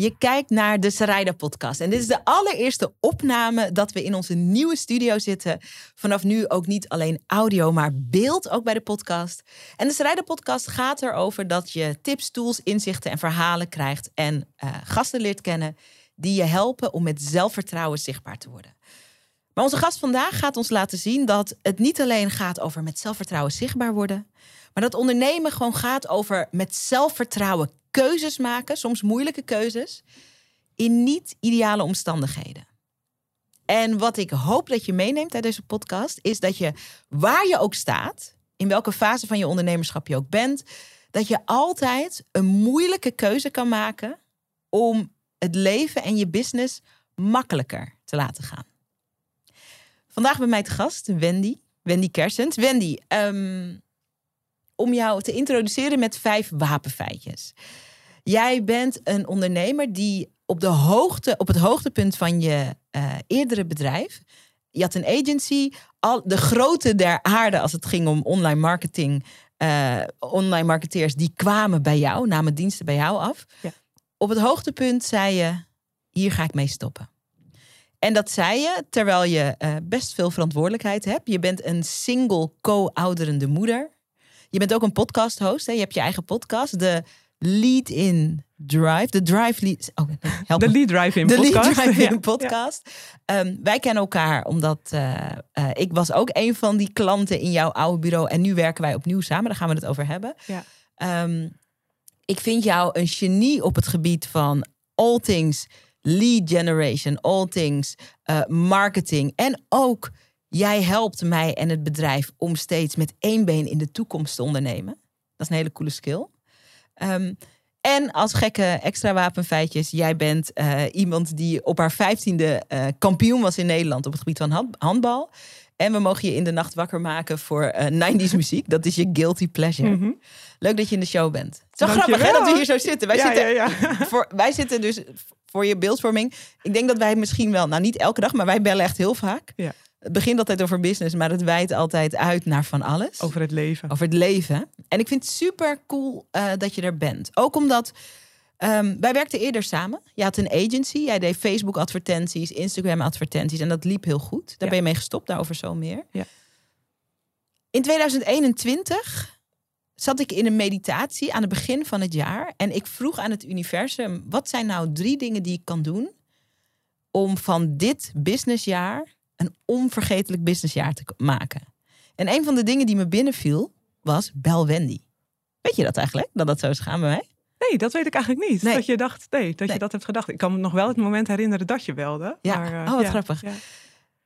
Je kijkt naar de Sarayda podcast. En dit is de allereerste opname dat we in onze nieuwe studio zitten. Vanaf nu ook niet alleen audio, maar beeld ook bij de podcast. En de Sarayda podcast gaat erover dat je tips, tools, inzichten en verhalen krijgt. En uh, gasten leert kennen die je helpen om met zelfvertrouwen zichtbaar te worden. Maar onze gast vandaag gaat ons laten zien dat het niet alleen gaat over met zelfvertrouwen zichtbaar worden. Maar dat ondernemen gewoon gaat over met zelfvertrouwen keuzes maken, soms moeilijke keuzes, in niet ideale omstandigheden. En wat ik hoop dat je meeneemt uit deze podcast, is dat je waar je ook staat, in welke fase van je ondernemerschap je ook bent, dat je altijd een moeilijke keuze kan maken om het leven en je business makkelijker te laten gaan. Vandaag bij mij te gast Wendy, Wendy Kersens. Wendy, um, om jou te introduceren met vijf wapenfeitjes. Jij bent een ondernemer die op, de hoogte, op het hoogtepunt van je uh, eerdere bedrijf. Je had een agency, al de grote der aarde als het ging om online marketing. Uh, online marketeers die kwamen bij jou, namen diensten bij jou af. Ja. Op het hoogtepunt zei je: hier ga ik mee stoppen. En dat zei je terwijl je uh, best veel verantwoordelijkheid hebt. Je bent een single co-ouderende moeder. Je bent ook een podcast host. Hè? Je hebt je eigen podcast. De Lead in Drive. De Drive Lead. Oh, help de Lead Drive in de podcast. Lead Drive in podcast. Ja. Um, wij kennen elkaar omdat uh, uh, ik was ook een van die klanten in jouw oude bureau. En nu werken wij opnieuw samen. Daar gaan we het over hebben. Ja. Um, ik vind jou een genie op het gebied van all things lead generation, all things uh, marketing. En ook Jij helpt mij en het bedrijf om steeds met één been in de toekomst te ondernemen. Dat is een hele coole skill. Um, en als gekke extra wapenfeitjes, jij bent uh, iemand die op haar vijftiende uh, kampioen was in Nederland op het gebied van hand handbal. En we mogen je in de nacht wakker maken voor uh, 90s muziek. Dat is je guilty pleasure. Mm -hmm. Leuk dat je in de show bent. Wel grappig hè, dat we hier zo zitten. Wij, ja, zitten ja, ja. Voor, wij zitten dus voor je beeldvorming. Ik denk dat wij misschien wel, nou niet elke dag, maar wij bellen echt heel vaak. Het begint altijd over business, maar het wijdt altijd uit naar van alles. Over het leven. Over het leven. En ik vind het super cool uh, dat je er bent. Ook omdat um, wij werkten eerder samen. Je had een agency, jij deed Facebook advertenties, Instagram advertenties en dat liep heel goed. Daar ja. ben je mee gestopt, daarover zo meer. Ja. In 2021 zat ik in een meditatie aan het begin van het jaar en ik vroeg aan het universum: wat zijn nou drie dingen die ik kan doen om van dit businessjaar een onvergetelijk businessjaar te maken. En een van de dingen die me binnenviel was bel Wendy. Weet je dat eigenlijk? Dat dat zo is gegaan bij mij? Nee, dat weet ik eigenlijk niet. Nee. Dat je dacht, nee, dat nee. je dat hebt gedacht. Ik kan me nog wel het moment herinneren dat je belde. Ja, maar, uh, oh wat ja. grappig. Ja.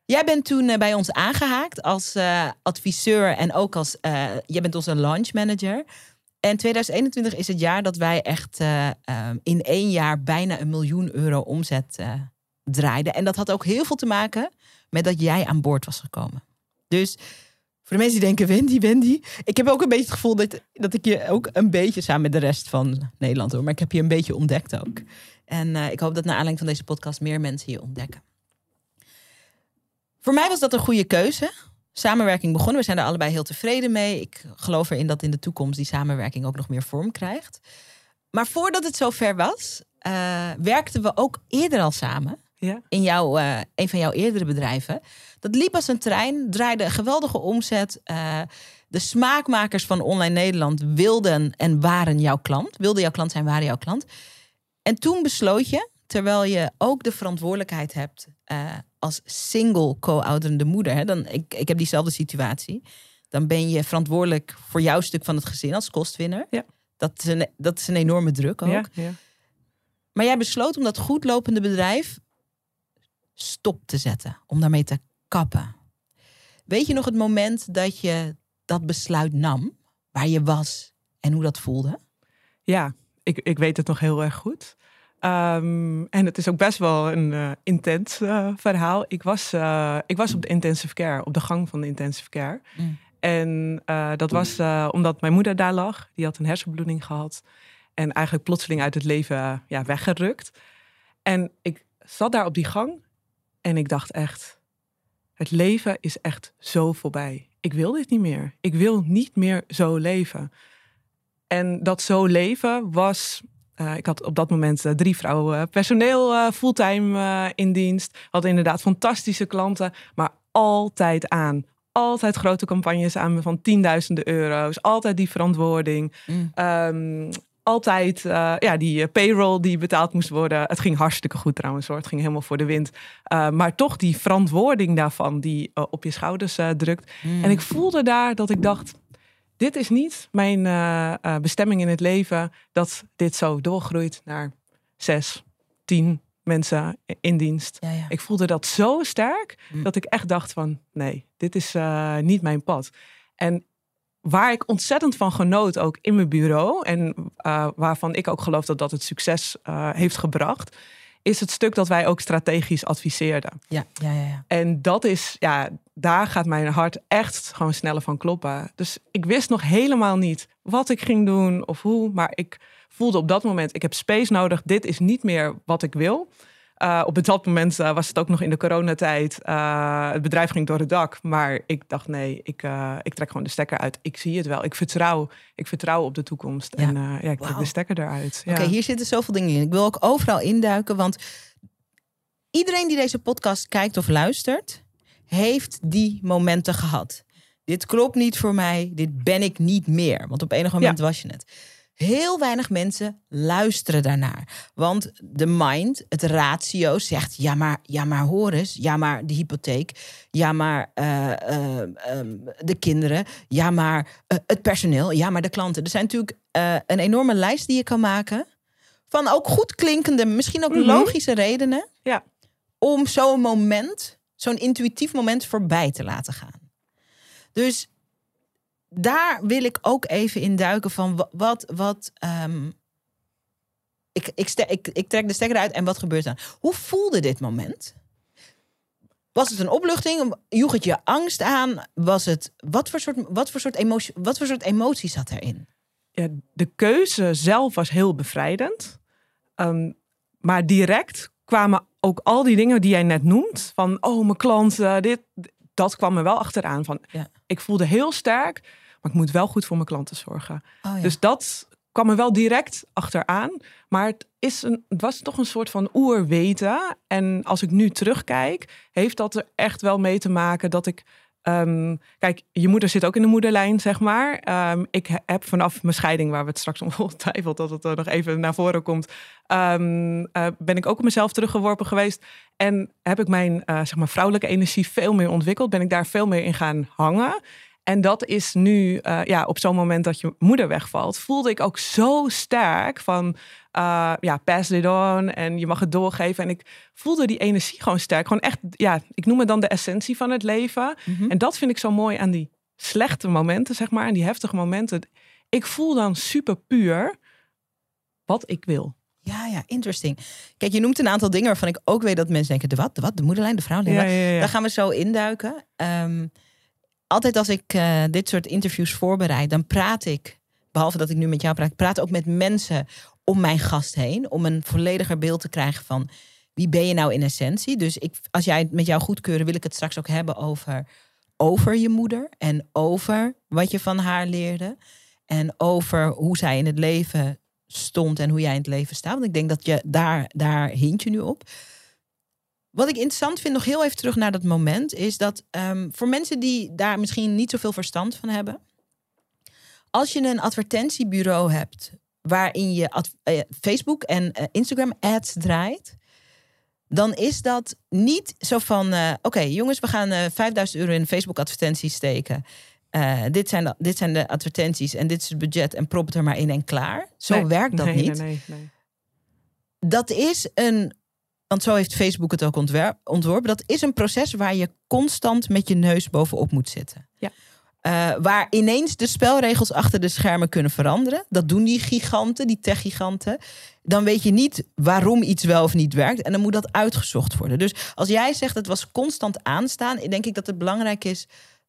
Jij bent toen uh, bij ons aangehaakt als uh, adviseur en ook als, jij bent onze launch manager. En 2021 is het jaar dat wij echt um, in één jaar bijna een miljoen euro omzet draaiden. En dat had ook heel veel te maken met dat jij aan boord was gekomen. Dus voor de mensen die denken, Wendy, Wendy. Ik heb ook een beetje het gevoel dat, dat ik je ook een beetje samen met de rest van Nederland hoor. Maar ik heb je een beetje ontdekt ook. En uh, ik hoop dat naar aanleiding van deze podcast meer mensen je ontdekken. Voor mij was dat een goede keuze. Samenwerking begonnen. We zijn er allebei heel tevreden mee. Ik geloof erin dat in de toekomst die samenwerking ook nog meer vorm krijgt. Maar voordat het zover was, uh, werkten we ook eerder al samen. Ja. In jouw, uh, een van jouw eerdere bedrijven. Dat liep als een trein, draaide een geweldige omzet. Uh, de smaakmakers van Online Nederland wilden en waren jouw klant. Wilden jouw klant zijn, waren jouw klant. En toen besloot je, terwijl je ook de verantwoordelijkheid hebt uh, als single co-ouderende moeder. Hè, dan, ik, ik heb diezelfde situatie. Dan ben je verantwoordelijk voor jouw stuk van het gezin als kostwinner. Ja. Dat, is een, dat is een enorme druk ook. Ja, ja. Maar jij besloot om dat goed lopende bedrijf stop te zetten. Om daarmee te kappen. Weet je nog het moment dat je dat besluit nam? Waar je was en hoe dat voelde? Ja, ik, ik weet het nog heel erg goed. Ehm, en het is ook best wel een uh, intens uh, verhaal. Ik was, uh, ik was op de intensive care, op de gang van de intensive care. Mm. En dat was omdat mijn moeder daar lag. Die had een hersenbloeding gehad. En eigenlijk plotseling uit het leven ja, weggerukt. En ik zat daar op die gang en ik dacht echt, het leven is echt zo voorbij. Ik wil dit niet meer. Ik wil niet meer zo leven. En dat zo leven was. Uh, ik had op dat moment uh, drie vrouwen personeel uh, fulltime in dienst. Had inderdaad fantastische klanten, maar altijd aan. Altijd grote campagnes aan van tienduizenden euro's. Altijd die verantwoording. Mm. Um, altijd uh, ja, die eh, payroll die betaald moest worden. Het ging hartstikke goed trouwens hoor. Het ging helemaal voor de wind. Uh, maar toch die verantwoording daarvan die uh, op je schouders drukt. Mm. En ik voelde daar dat ik dacht... Dit is niet mijn bestemming in het leven... dat dit zo doorgroeit naar zes, tien mensen in dienst. Ja, ja. Ik voelde dat zo sterk... Mm. dat ik echt dacht van... nee, dit is niet mijn pad. En waar ik ontzettend van genoot, ook in mijn bureau. En uh, waarvan ik ook geloof dat dat het succes uh, heeft gebracht. Is het stuk dat wij ook strategisch adviseerden. Ja, ja, ja, ja. En dat is, ja, daar gaat mijn hart echt gewoon sneller van kloppen. Dus ik wist nog helemaal niet wat ik ging doen of hoe. Maar ik voelde op dat moment, ik heb space nodig. Dit is niet meer wat ik wil. Uh, op dat moment uh, was het ook nog in de coronatijd. Uh, het bedrijf ging door het dak. Maar ik dacht, nee, ik, ik trek gewoon de stekker uit. Ik zie het wel. Ik vertrouw, ik vertrouw op de toekomst. Ja. En ja, ik trek de stekker eruit. Oké, hier zitten zoveel dingen in. Ik wil ook overal induiken. Want iedereen die deze podcast kijkt of luistert... heeft die momenten gehad. Dit klopt niet voor mij. Dit ben ik niet meer. Want op enig moment was je het. Heel weinig mensen luisteren daarnaar. Want de mind, het ratio, zegt: ja, maar, ja, maar hoor eens. Ja, maar de hypotheek. Ja, maar uh, uh, um, de kinderen. Ja, maar uh, het personeel. Ja, maar de klanten. Er zijn natuurlijk een enorme lijst die je kan maken. Van ook goed klinkende, misschien ook mm -hmm. logische redenen. Ja. Om zo'n moment, zo'n intuïtief moment voorbij te laten gaan. Dus daar wil ik ook even in duiken van wat. wat um, ik, ik, ik, ik trek de stekker uit en wat gebeurt dan? Hoe voelde dit moment? Was het een opluchting? Joeg het je angst aan? Was het, wat, voor soort, wat, voor soort emotie, wat voor soort emotie zat erin? Ja, de keuze zelf was heel bevrijdend. Um, maar direct kwamen ook al die dingen die jij net noemt. Van, oh, mijn klant, uh, dit. Dat kwam me wel achteraan. Van, ja. Ik voelde heel sterk maar ik moet wel goed voor mijn klanten zorgen. Oh, ja. Dus dat kwam er wel direct achteraan. Maar het, is een, het was toch een soort van oerweten. En als ik nu terugkijk, heeft dat er echt wel mee te maken dat ik. Um, kijk, je moeder zit ook in de moederlijn, zeg maar. Um, ik heb vanaf mijn scheiding, waar we het straks ongetwijfeld dat het er nog even naar voren komt, um, uh, ben ik ook op mezelf teruggeworpen geweest. En heb ik mijn uh, zeg maar vrouwelijke energie veel meer ontwikkeld. Ben ik daar veel meer in gaan hangen. En dat is nu, uh, ja, op zo'n moment dat je moeder wegvalt, voelde ik ook zo sterk van, uh, ja, pass it on en je mag het doorgeven. En ik voelde die energie gewoon sterk. Gewoon echt, ja, ik noem het dan de essentie van het leven. Mm -hmm. En dat vind ik zo mooi aan die slechte momenten, zeg maar, en die heftige momenten. Ik voel dan super puur wat ik wil. Ja, ja, interesting. Kijk, je noemt een aantal dingen waarvan ik ook weet dat mensen denken: de wat, de wat, de moederlijn, de vrouwlijn. Ja, ja, ja. Daar gaan we zo induiken. Um, altijd als ik uh, dit soort interviews voorbereid, dan praat ik, behalve dat ik nu met jou praat, praat ook met mensen om mijn gast heen. Om een vollediger beeld te krijgen van wie ben je nou in essentie. Dus ik, als jij het met jou goedkeuren, wil ik het straks ook hebben over, over je moeder. En over wat je van haar leerde. En over hoe zij in het leven stond en hoe jij in het leven staat. Want ik denk dat je daar, daar hint je nu op. Wat ik interessant vind, nog heel even terug naar dat moment, is dat um, voor mensen die daar misschien niet zoveel verstand van hebben, als je een advertentiebureau hebt waarin je uh, Facebook en uh, Instagram ads draait, dan is dat niet zo van: uh, oké, jongens, we gaan 5000 euro in Facebook advertenties steken. dit, zijn de, dit zijn de advertenties en dit is het budget en prop het er maar in en klaar. Zo nee, werkt dat nee, niet. Nee, nee, dat is een want zo heeft Facebook het ook ontworpen. Dat is een proces waar je constant met je neus bovenop moet zitten. Ja. Uh, waar ineens de spelregels achter de schermen kunnen veranderen. Dat doen die giganten, die techgiganten. Dan weet je niet waarom iets wel of niet werkt. En dan moet dat uitgezocht worden. Dus als jij zegt het was constant aanstaan, denk ik dat het belangrijk is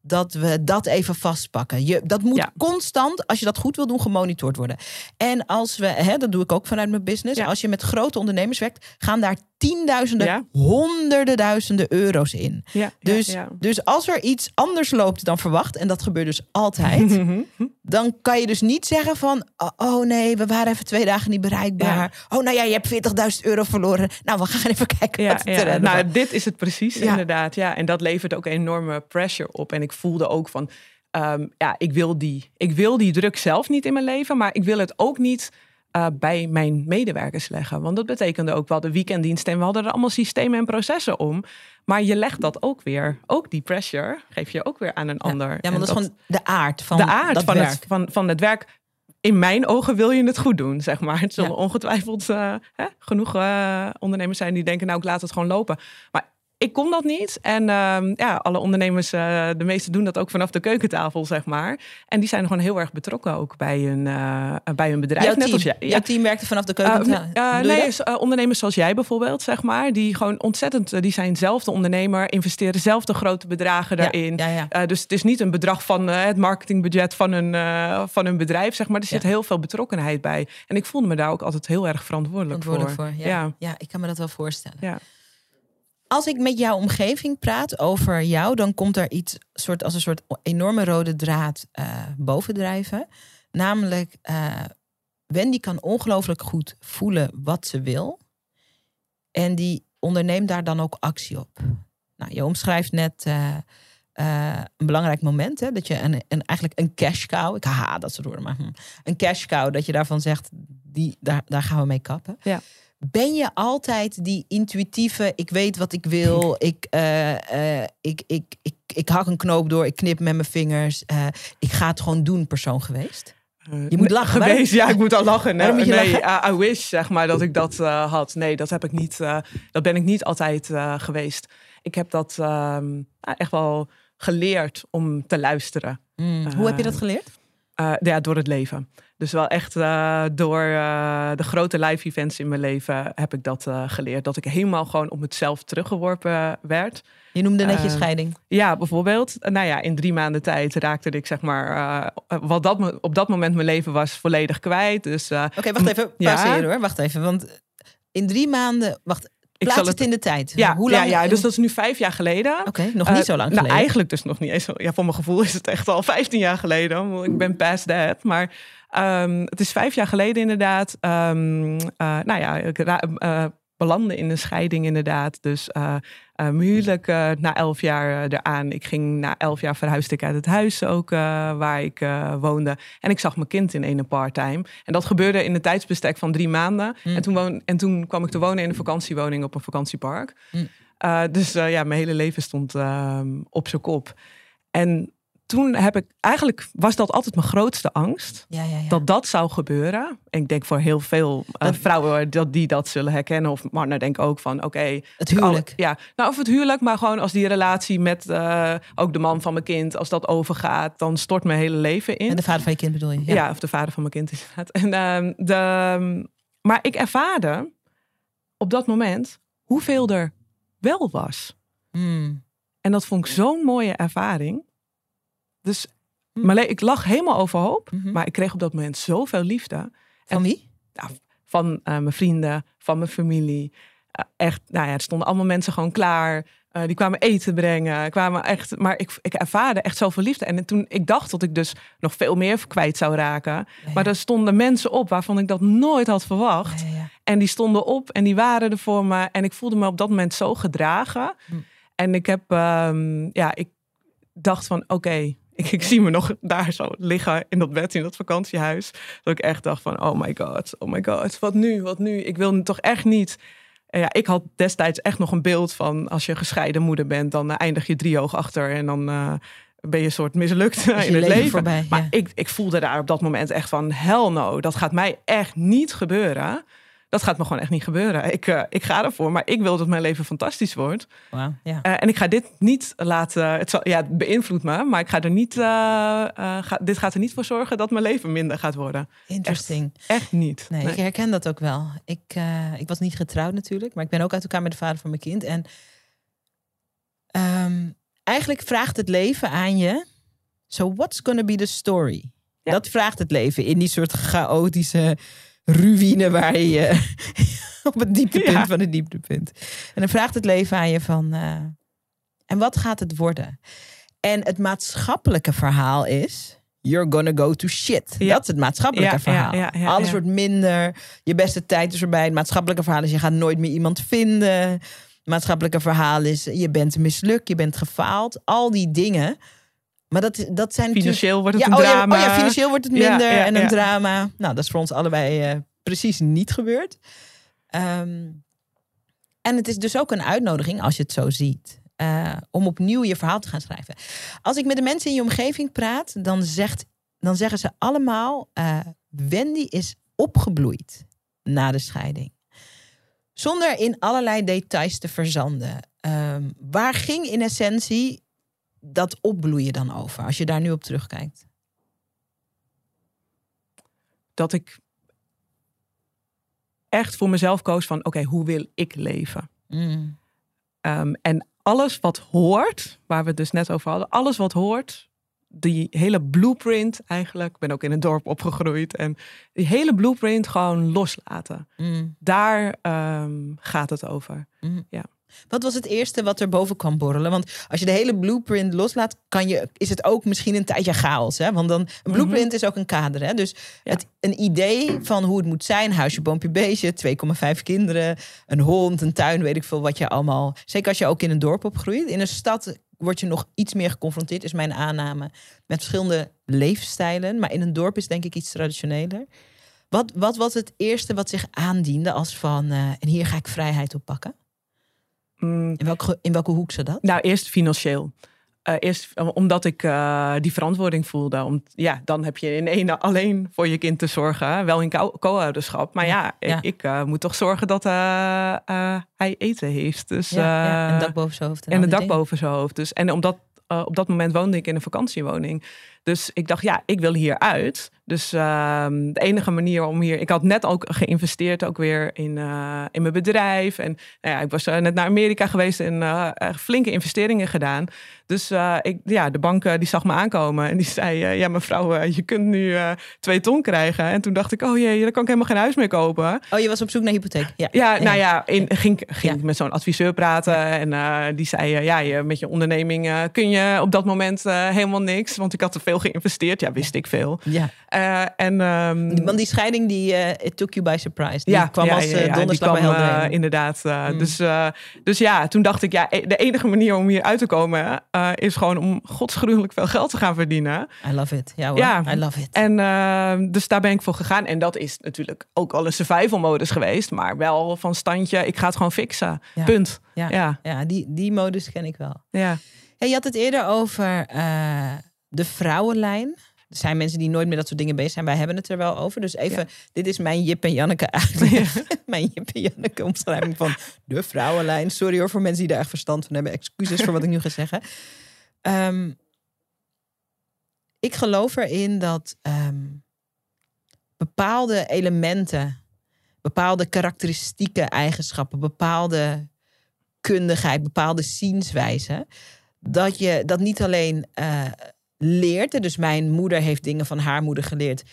dat we dat even vastpakken. Je, dat moet constant, als je dat goed wil doen, gemonitord worden. En als we, hè, dat doe ik ook vanuit mijn business. Als je met grote ondernemers werkt, gaan daar tienduizenden, honderden duizenden euro's in. dus, dus als er iets anders loopt dan verwacht, en dat gebeurt dus altijd, dan kan je dus niet zeggen van, oh, oh nee, we waren even twee dagen niet bereikbaar. Oh nou ja, je hebt 40.000 euro verloren. Nou, we gaan even kijken wat er Nou, dit is het precies, inderdaad. Ja, en dat levert ook enorme pressure op. En ik voelde ook van, ehm, ja, ik wil, die, ik wil die druk zelf niet in mijn leven, maar ik wil het ook niet uh, bij mijn medewerkers leggen. Want dat betekende ook wel de weekenddienst en we hadden er allemaal systemen en processen om. Maar je legt dat ook weer, ook die pressure, geef je ook weer aan een ander. Ja, want dat, is gewoon de aard van de aard van, Het, van, van het werk. In mijn ogen wil je het goed doen, zeg maar. Het zullen ongetwijfeld uh, hè, genoeg uh, ondernemers zijn die denken, nou ik laat het gewoon lopen. Maar ik kon dat niet. En uh, ja, alle ondernemers, uh, de meeste doen dat ook vanaf de keukentafel, zeg maar. En die zijn gewoon heel erg betrokken ook bij hun, uh, bij hun bedrijf. Jouw Net team, als jij. Jouw team werkte vanaf de keukentafel? nee, ondernemers zoals jij bijvoorbeeld, zeg maar. Die gewoon ontzettend, die zijn zelf de ondernemer, investeren zelf de grote bedragen daarin. Ja, dus het is niet een bedrag van het marketingbudget van hun, van hun bedrijf, zeg maar. Er zit heel veel betrokkenheid bij. En ik voelde me daar ook altijd heel erg verantwoordelijk, verantwoordelijk voor. ja. Ja. ik kan me dat wel voorstellen. Ja als ik met jouw omgeving praat over jou, dan komt er iets soort, als een soort enorme rode draad uh, bovendrijven. Namelijk, uh, Wendy kan ongelooflijk goed voelen wat ze wil. En die onderneemt daar dan ook actie op. Nou, je omschrijft net uh, een belangrijk moment. Hè, dat je een, eigenlijk een cash cow, ik haat dat soort woorden, maar hm, een cash cow, dat je daarvan zegt, die, daar, daar gaan we mee kappen. Ja ben je altijd die intuïtieve, ik weet wat ik wil, ik, uh, ik, ik, ik, ik hak een knoop door, ik knip met mijn vingers, uh, ik ga het gewoon doen persoon geweest? je moet lachen. Geweest, ja, ik moet al lachen. Nee, nee I, wish, zeg maar, dat ik dat had. Nee, dat heb ik niet. dat ben ik niet altijd geweest. Ik heb dat ehm, echt wel geleerd om te luisteren. Mm. Hoe heb je dat geleerd? Ja, door het leven. Dus wel echt uh, door uh, de grote live events in mijn leven heb ik dat geleerd. Dat ik helemaal gewoon op mezelf teruggeworpen werd. Je noemde net je scheiding. Ja, bijvoorbeeld. Nou ja, in drie maanden tijd raakte ik zeg maar, wat dat, op dat moment mijn leven was, volledig kwijt. Dus, Oké, wacht even. Pauzeren ja. hoor. Wacht even. Want in drie maanden, wacht, ik Plaats het, in de tijd. Ja, Hoe lang, ja, ja, dus dat is nu vijf jaar geleden. Oké, nog niet zo lang nou, geleden. eigenlijk dus nog niet eens. Ja, voor mijn gevoel is het echt al vijftien jaar geleden. Ik ben past that. Maar Um, het is vijf jaar geleden inderdaad. Um, uh, nou ja, ik uh, belandde in een scheiding inderdaad. Dus uh, mijn huwelijk na elf jaar eraan. Ik ging na elf jaar verhuisde ik uit het huis ook waar ik woonde. En ik zag mijn kind in een part-time. En dat gebeurde in een tijdsbestek van drie maanden. Mm. En, toen woon, en toen kwam ik te wonen in een vakantiewoning op een vakantiepark. Mm. dus ja, mijn hele leven stond ehm, op zijn kop. En toen heb ik eigenlijk was dat altijd mijn grootste angst ja, ja, ja. dat dat zou gebeuren. En ik denk voor heel veel uh, vrouwen dat die dat zullen herkennen of mannen denk ook van oké het huwelijk. ja, nou of het huwelijk, maar gewoon als die relatie met uh, ook de man van mijn kind, als dat overgaat, dan stort mijn hele leven in. En de vader van je kind bedoel je? Ja, of de vader van mijn kind het. En uh, de, maar ik ervaarde op dat moment hoeveel er wel was. Hmm. En dat vond ik zo'n mooie ervaring. Dus hm. maar ik lag helemaal overhoop. Mhm. Maar ik kreeg op dat moment zoveel liefde. Van wie? Nou, van uh, mijn vrienden, van mijn familie. Uh, echt, nou ja, er stonden allemaal mensen gewoon klaar. Uh, die kwamen eten brengen. Kwamen echt, maar ik, ik ervaarde echt zoveel liefde. En toen ik dacht dat ik dus nog veel meer kwijt zou raken. Maar er stonden mensen op waarvan ik dat nooit had verwacht. Ja, en die stonden op en die waren er voor me. En ik voelde me op dat moment zo gedragen. Hm. En ik heb, um, ja, ik dacht van oké, ik, ik, zie me nog daar zo liggen in dat bed in dat vakantiehuis. Dat ik echt dacht van, oh my god, oh my god, wat nu, wat nu? Ik wil toch echt niet... ja, ik had destijds echt nog een beeld van als je gescheiden moeder bent, dan uh, eindig je driehoog achter en dan uh, ben je een soort mislukt in het leven. leven. Voorbij, maar ik, ik voelde daar op dat moment echt van, hell no, dat gaat mij echt niet gebeuren. Dat gaat me gewoon echt niet gebeuren. Ik, uh, ik ga ervoor, maar ik wil dat mijn leven fantastisch wordt. Wow, ja. Uh, en ik ga dit niet laten. Het, zal, ja, het beïnvloedt me, maar ik ga er niet. Uh, ga, dit gaat er niet voor zorgen dat mijn leven minder gaat worden. Interesting. Echt, echt niet. Nee, nee, ik herken dat ook wel. Ik, ik was niet getrouwd natuurlijk, maar ik ben ook uit elkaar met de vader van mijn kind. En um, eigenlijk vraagt het leven aan je. So what's gonna be the story? Ja. Dat vraagt het leven in die soort chaotische ruïne waar je op het dieptepunt ja. van het dieptepunt. En dan vraagt het leven aan je van, uh, en wat gaat het worden? En het maatschappelijke verhaal is, you're gonna go to shit. Ja. Dat is het maatschappelijke verhaal. Alles wordt minder, je beste tijd is erbij. Het maatschappelijke verhaal is, je gaat nooit meer iemand vinden. Het maatschappelijke verhaal is, je bent mislukt, je bent gefaald. Al die dingen maar dat, dat zijn Financieel wordt het ja, een drama. Oh ja, financieel wordt het minder en een drama. Nou, dat is voor ons allebei uh, precies niet gebeurd. Um, en het is dus ook een uitnodiging, als je het zo ziet, uh, om opnieuw je verhaal te gaan schrijven. Als ik met de mensen in je omgeving praat, dan, zegt, dan zeggen ze allemaal: uh, Wendy is opgebloeid na de scheiding. Zonder in allerlei details te verzanden. Um, waar ging in essentie dat opbloeien dan over, als je daar nu op terugkijkt? Dat ik echt voor mezelf koos van, oké, hoe wil ik leven? Mm. Um, en alles wat hoort, waar we het dus net over hadden, alles wat hoort, die hele blueprint eigenlijk, ik ben ook in een dorp opgegroeid en die hele blueprint gewoon loslaten. Mm. Daar um, gaat het over. Mm. Ja. Wat was het eerste wat er boven kwam borrelen? Want als je de hele blueprint loslaat, kan je, is het ook misschien een tijdje chaos. Hè? Want dan, een mhm. blueprint is ook een kader. Hè? Dus het, een idee van hoe het moet zijn: huisje, boompje, beestje, 2,5 kinderen, een hond, een tuin, weet ik veel wat je allemaal. Zeker als je ook in een dorp opgroeit. In een stad word je nog iets meer geconfronteerd, is mijn aanname, met verschillende leefstijlen. Maar in een dorp is denk ik iets traditioneler. Wat, wat was het eerste wat zich aandiende als van, uh, en hier ga ik vrijheid op pakken? Mm. In, welke, in welke hoek ze dat? Nou, eerst financieel. Uh, eerst omdat ik uh, die verantwoording voelde. Om, ja, dan heb je in ene alleen voor je kind te zorgen. Wel in co-ouderschap. Maar ja, ja, ik, ik uh, moet toch zorgen dat hij eten heeft. Dus, ja, een dak boven zijn hoofd. En, en een dak boven zijn hoofd. Dus, en omdat op dat moment woonde ik in een vakantiewoning. Dus ik dacht, ja, ik wil hier uit. Dus uh, de enige manier om hier. Ik had net ook geïnvesteerd, ook weer in, uh, in mijn bedrijf. En nou ja, ik was uh, net naar Amerika geweest en uh, flinke investeringen gedaan. Dus ik, ja, de bank die zag me aankomen en die zei: Ja, mevrouw, je kunt nu twee ton krijgen. En toen dacht ik: Oh jee, dan kan ik helemaal geen huis meer kopen. Oh, je was op zoek naar hypotheek? Ja, ja, nou ja, in, ging, ging met zo'n adviseur praten. En die zei: Ja, je, met je onderneming kun je op dat moment helemaal niks. Want ik had te veel geïnvesteerd. Ja, wist ik veel. Ja. Uh, en, um, Want die scheiding, die uh, it took you by surprise. Die ja, kwam als uh, donderslag kwam, bij Inderdaad. Mm. dus, dus ja, toen dacht ik, ja, e-, de enige manier om hier uit te komen... is gewoon om godsgruwelijk veel geld te gaan verdienen. I love it. Ja, hoor. ja. I love it. En ehm, dus daar ben ik voor gegaan. En dat is natuurlijk ook al een survival modus geweest. Maar wel van standje, ik ga het gewoon fixen. Ja. Punt. Ja, ja. ja die, die modus ken ik wel. Ja. Hey, je had het eerder over de vrouwenlijn. Er zijn mensen die nooit meer dat soort dingen bezig zijn. Wij hebben het er wel over. Dus even, dit is mijn Jip en Janneke uitleg. mijn Jip en Janneke omschrijving van de vrouwenlijn. Sorry hoor voor mensen die daar echt verstand van hebben. Excuses voor wat ik nu ga zeggen. Ehm, ik geloof erin dat ehm, bepaalde elementen, bepaalde karakteristieke eigenschappen, bepaalde kundigheid, bepaalde zienswijze, dat je dat niet alleen uh, leert. Dus mijn moeder heeft dingen van haar moeder geleerd.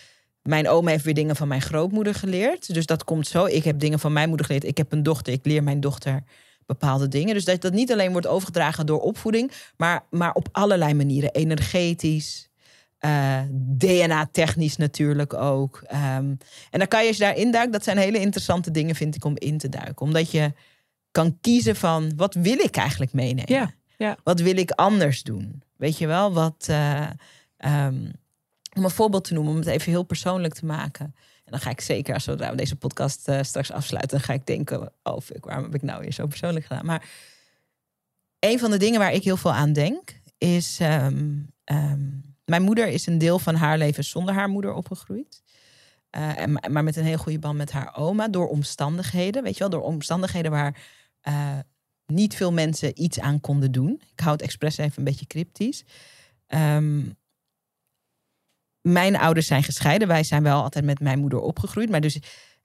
Mijn oom heeft weer dingen van mijn grootmoeder geleerd. Dus dat komt zo. Ik heb dingen van mijn moeder geleerd. Ik heb een dochter. Ik leer mijn dochter bepaalde dingen. Dus dat dat niet alleen wordt overgedragen door opvoeding, maar, maar op allerlei manieren. Energetisch, uh, eh, DNA-technisch natuurlijk ook. Um, en dan kan je als je daarin duikt, dat zijn hele interessante dingen, vind ik, om in te duiken. Omdat je kan kiezen van wat wil ik eigenlijk meenemen? Ja, ja. Wat wil ik anders doen? Weet je wel, wat. Uh, um, om een voorbeeld te noemen, om het even heel persoonlijk te maken. En dan ga ik zeker, zodra we deze podcast uh, straks afsluiten, dan ga ik denken: oh, waarom heb ik nou weer zo persoonlijk gedaan? Maar een van de dingen waar ik heel veel aan denk, is. Um, um, mijn moeder is een deel van haar leven zonder haar moeder opgegroeid. eh, en, maar met een heel goede band met haar oma. Door omstandigheden, weet je wel, door omstandigheden waar eh, niet veel mensen iets aan konden doen. Ik hou het expres even een beetje cryptisch. Ehm, mijn ouders zijn gescheiden. Wij zijn wel altijd met mijn moeder opgegroeid. Maar dus,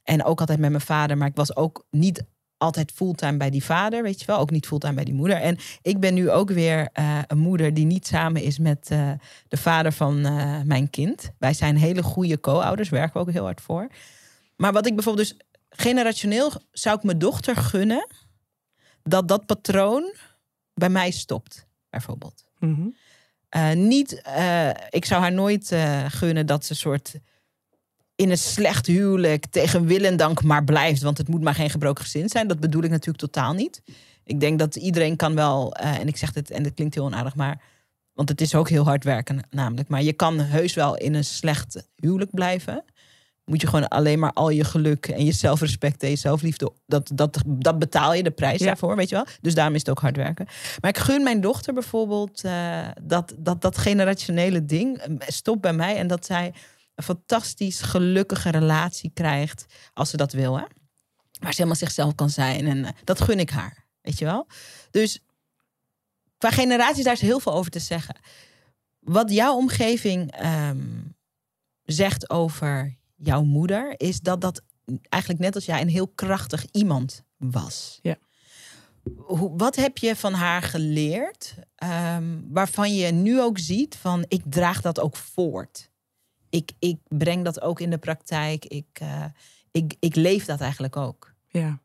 en ook altijd met mijn vader. Maar ik was ook niet altijd fulltime bij die vader, weet je wel. Ook niet fulltime bij die moeder. En ik ben nu ook weer uh, een moeder die niet samen is met uh, de vader van uh, mijn kind. Wij zijn hele goede co-ouders, werken we ook heel hard voor. Maar wat ik bijvoorbeeld dus generationeel zou ik mijn dochter gunnen dat dat patroon bij mij stopt, bijvoorbeeld. Mm -hmm. niet, ik zou haar nooit gunnen dat ze soort in een slecht huwelijk tegen wil en dank maar blijft. Want het moet maar geen gebroken gezin zijn. Dat bedoel ik natuurlijk totaal niet. Ik denk dat iedereen kan wel, en ik zeg het en het klinkt heel onaardig, maar. Want het is ook heel hard werken, namelijk. Maar je kan heus wel in een slecht huwelijk blijven. Moet je gewoon alleen maar al je geluk en je zelfrespect en je zelfliefde. Dat, dat, dat betaal je de prijs ja. daarvoor, weet je wel. Dus daarom is het ook hard werken. Maar ik gun mijn dochter bijvoorbeeld uh, dat, dat, dat generationele ding. Stop bij mij en dat zij een fantastisch gelukkige relatie krijgt als ze dat wil. Hè? Waar ze helemaal zichzelf kan zijn. En uh, dat gun ik haar. Weet je wel? Dus qua generaties, daar is heel veel over te zeggen. Wat jouw omgeving um, zegt over jouw moeder, is dat dat eigenlijk net als jij een heel krachtig iemand was. Ja. Hoe, wat heb je van haar geleerd, um, waarvan je nu ook ziet van ik draag dat ook voort? ik, ik breng dat ook in de praktijk. Ik, uh, ik, ik leef dat eigenlijk ook. Ja.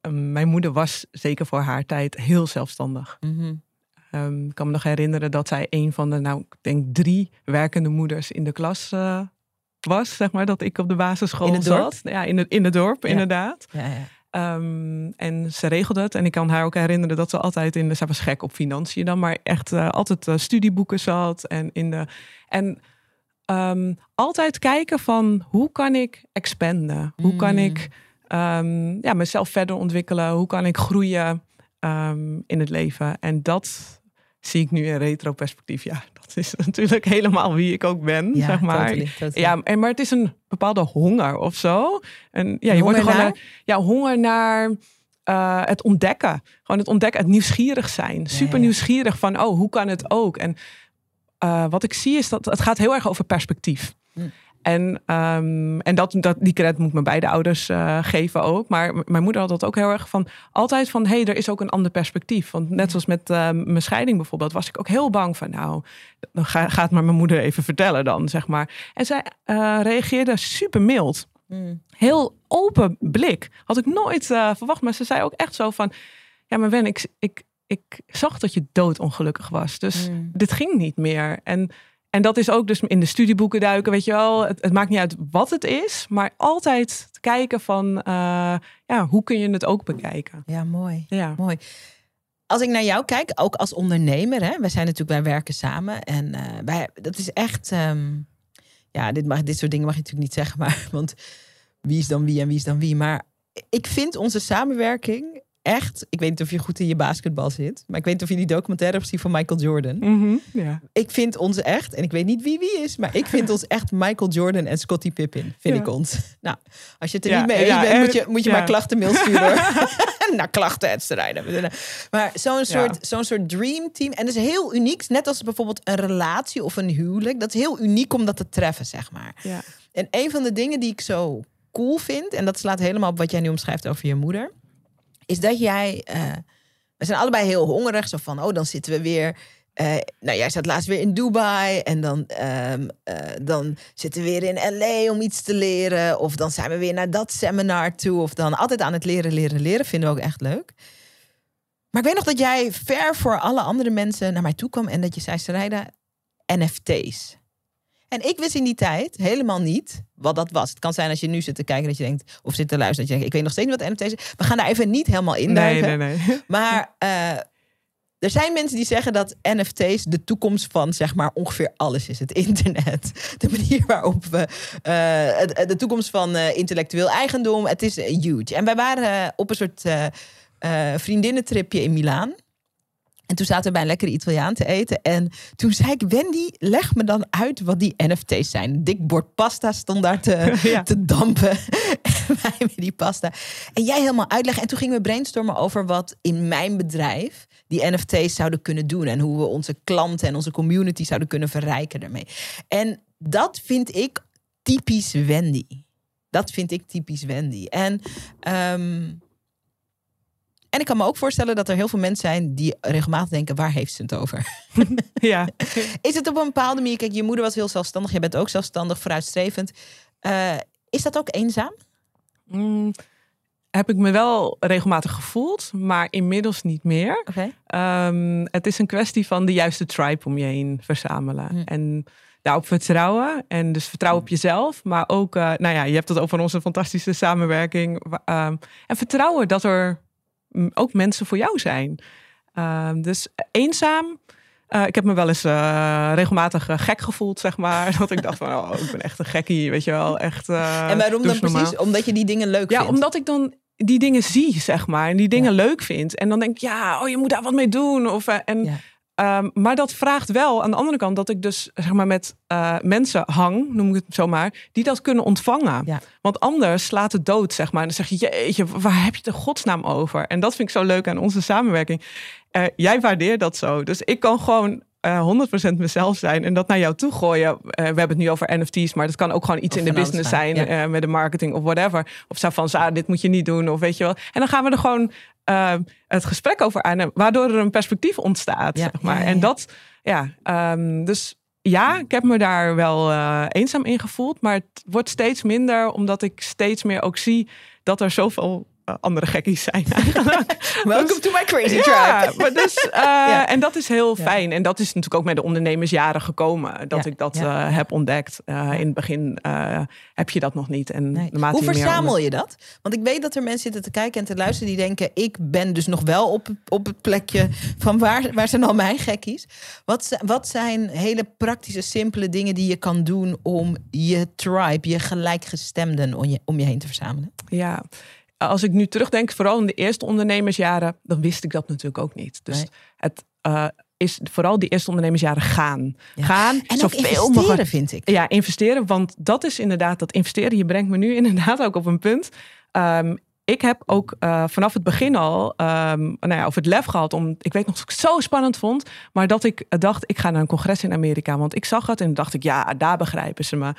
Um, mijn moeder was zeker voor haar tijd heel zelfstandig. Mm -hmm. um, ik kan me nog herinneren dat zij een van de, nou, ik denk drie werkende moeders in de klas uh, was, zeg maar, dat ik op de basisschool zat. Ja, in het, in het dorp, ja. inderdaad. Ja, ja. Um, en ze regelde het. En ik kan haar ook herinneren dat ze altijd in de. Ze was gek op financiën dan, maar echt uh, altijd uh, studieboeken zat. En in de. En um, altijd kijken van hoe kan ik expanden? Hoe Mm. kan ik um, ja, mezelf verder ontwikkelen? Hoe kan ik groeien in het leven? En dat zie ik nu in retro-perspectief. Ja, dat is natuurlijk helemaal wie ik ook ben, Ja, zeg maar. totally, totally. Ja, en, maar het is een bepaalde honger of zo. En ja, je wordt gewoon naar? ja, honger naar eh, het ontdekken. Gewoon het ontdekken, het nieuwsgierig zijn. Super nieuwsgierig van, oh, hoe kan het ook? En eh, wat ik zie is dat het gaat heel erg over perspectief. Hm. En, ehm, en dat, dat, die credit moet mijn beide ouders eh, geven ook. Maar mijn moeder had dat ook heel erg van... altijd van, hé, hey, er is ook een ander perspectief. Want net zoals met eh, mijn scheiding bijvoorbeeld... was ik ook heel bang van, nou, dan ga, gaat maar mijn moeder even vertellen dan, zeg maar. En zij eh, reageerde super mild Mm. heel open blik. Had ik nooit eh, verwacht. Maar ze zei ook echt zo van... Ja, maar Wen, ik, ik, ik zag dat je doodongelukkig was. Dus Mm. dit ging niet meer. En, en dat is ook dus in de studieboeken duiken, weet je wel. Het, het maakt niet uit wat het is. Maar altijd kijken van... eh, ja, hoe kun je het ook bekijken? Ja, mooi. Ja. Mooi. Als ik naar jou kijk, ook als ondernemer, hè, wij zijn natuurlijk, wij werken samen en eh, wij, dat is echt, ehm, ja, dit, mag, dit soort dingen mag je natuurlijk niet zeggen, maar want wie is dan wie en wie is dan wie, maar ik vind onze samenwerking echt, ik weet niet of je goed in je basketbal zit, maar ik weet niet of je die documentaire hebt gezien van Michael Jordan. Mhm, ja. Ik vind ons echt, en ik weet niet wie wie is, maar ik vind ons echt Michael Jordan en Scottie Pippen, vind Ja. ik ons. Nou, als je het er Ja, niet mee eens ja, bent, en- moet je, moet je maar klachtenmail sturen. naar klachten Maar zo'n soort, zo'n soort dream team. En dat is heel uniek. Net als bijvoorbeeld een relatie of een huwelijk. Dat is heel uniek om dat te treffen, zeg maar. Ja. En een van de dingen die ik zo cool vind... en dat slaat helemaal op wat jij nu omschrijft over je moeder... is dat jij... eh, we zijn allebei heel hongerig. Zo van, oh, dan zitten we weer... eh, nou, jij zat laatst weer in Dubai en dan, ehm, eh, dan zitten we weer in LA om iets te leren. Of dan zijn we weer naar dat seminar toe. Of dan altijd aan het leren, leren, leren. Vinden we ook echt leuk. Maar ik weet nog dat jij ver voor alle andere mensen naar mij toe kwam en dat je zei, Sarayda, NFT's. En ik wist in die tijd helemaal niet wat dat was. Het kan zijn als je nu zit te kijken dat je denkt, of zit te luisteren, dat je denkt, ik weet nog steeds niet wat NFT's is. We gaan daar even niet helemaal in Nee, duiken. nee, nee. Maar eh, er zijn mensen die zeggen dat NFT's de toekomst van zeg maar ongeveer alles is. Het internet. De manier waarop we. eh, het- de toekomst van eh, intellectueel eigendom. Het is eh, huge. En wij waren eh, op een soort eh, eh, vriendinnentripje in Milaan. En toen zaten we bij een lekkere Italiaan te eten. En toen zei ik, Wendy, leg me dan uit wat die NFT's zijn. Een dik bord pasta stond daar te, Ja. te dampen. En wij met die pasta. En jij helemaal uitleggen. En toen gingen we brainstormen over wat in mijn bedrijf die NFT's zouden kunnen doen. En hoe we onze klanten en onze community zouden kunnen verrijken daarmee. En dat vind ik typisch Wendy. Dat vind ik typisch Wendy. En, ehm, en ik kan me ook voorstellen dat er heel veel mensen zijn die regelmatig denken: waar heeft ze het over? Ja. Is het op een bepaalde manier? Kijk, je moeder was heel zelfstandig, jij bent ook zelfstandig, vooruitstrevend. Eh, is dat ook eenzaam? Mm, heb ik me wel regelmatig gevoeld, maar inmiddels niet meer. Oké. Ehm, het is een kwestie van de juiste tribe om je heen verzamelen. Hm. En daarop vertrouwen. En dus vertrouwen op jezelf. Maar ook, eh, nou ja, je hebt het over onze fantastische samenwerking. Ehm, en vertrouwen dat er ook mensen voor jou zijn. Ehm, dus eenzaam. eh, ik heb me wel eens eh, regelmatig eh, gek gevoeld, zeg maar. Dat ik dacht van, oh, ik ben echt een gekkie, weet je wel. Echt, en waarom dan normaal. precies? Omdat je die dingen leuk Ja, vindt. omdat ik dan die dingen zie, zeg maar. En die dingen leuk vind. En dan denk ik, ja, oh, je moet daar wat mee doen. Of, en, Ja. Ehm, maar dat vraagt wel aan de andere kant dat ik dus zeg maar met eh, mensen hang, noem ik het zo maar, die dat kunnen ontvangen. Ja. Want anders slaat het dood, zeg maar. En dan zeg je, jeetje, waar heb je het in godsnaam over? En dat vind ik zo leuk aan onze samenwerking. Eh, jij waardeert dat zo. Dus ik kan gewoon eh 100% mezelf zijn en dat naar jou toe gooien. Eh, we hebben het nu over NFT's, maar dat kan ook gewoon iets Of in de business zijn, zijn, ja. eh, met de marketing of whatever. Of zo van, "Sa, dit moet je niet doen, of weet je wel. En dan gaan we er gewoon het gesprek over aan, waardoor er een perspectief ontstaat, Ja, zeg maar. En dat, ja, ehm, dus ja, ik heb me daar wel eenzaam in gevoeld, maar het wordt steeds minder, omdat ik steeds meer ook zie dat er zoveel andere gekkies zijn. Welcome to my crazy Ja, tribe. maar dus, eh, Ja. en dat is heel Ja. fijn. En dat is natuurlijk ook met de ondernemersjaren gekomen. Dat Ja, ik dat eh, heb ontdekt. Eh, In het begin eh, heb je dat nog niet. En Nee. Hoe je verzamel onder- je dat? Want ik weet dat er mensen zitten te kijken en te luisteren die denken: ik ben dus nog wel op, op het plekje van waar, waar zijn al mijn gekkies? Wat, wat zijn hele praktische, simpele dingen die je kan doen om je tribe, je gelijkgestemden om je, om je heen te verzamelen? Ja, als ik nu terugdenk, vooral in de eerste ondernemersjaren, dan wist ik dat natuurlijk ook niet. Dus Nee. het eh, is vooral die eerste ondernemersjaren gaan. Ja. Gaan, En zoveel investeren, mogelijk. vind ik. Ja, investeren. Want dat is inderdaad, dat investeren. Je brengt me nu inderdaad ook op een punt. Ehm, ik heb ook eh, vanaf het begin al ehm, nou ja, of het lef gehad om. Ik weet nog dat ik het zo spannend vond. Maar dat ik dacht, ik ga naar een congres in Amerika. Want ik zag het en dacht ik, ja, daar begrijpen ze me.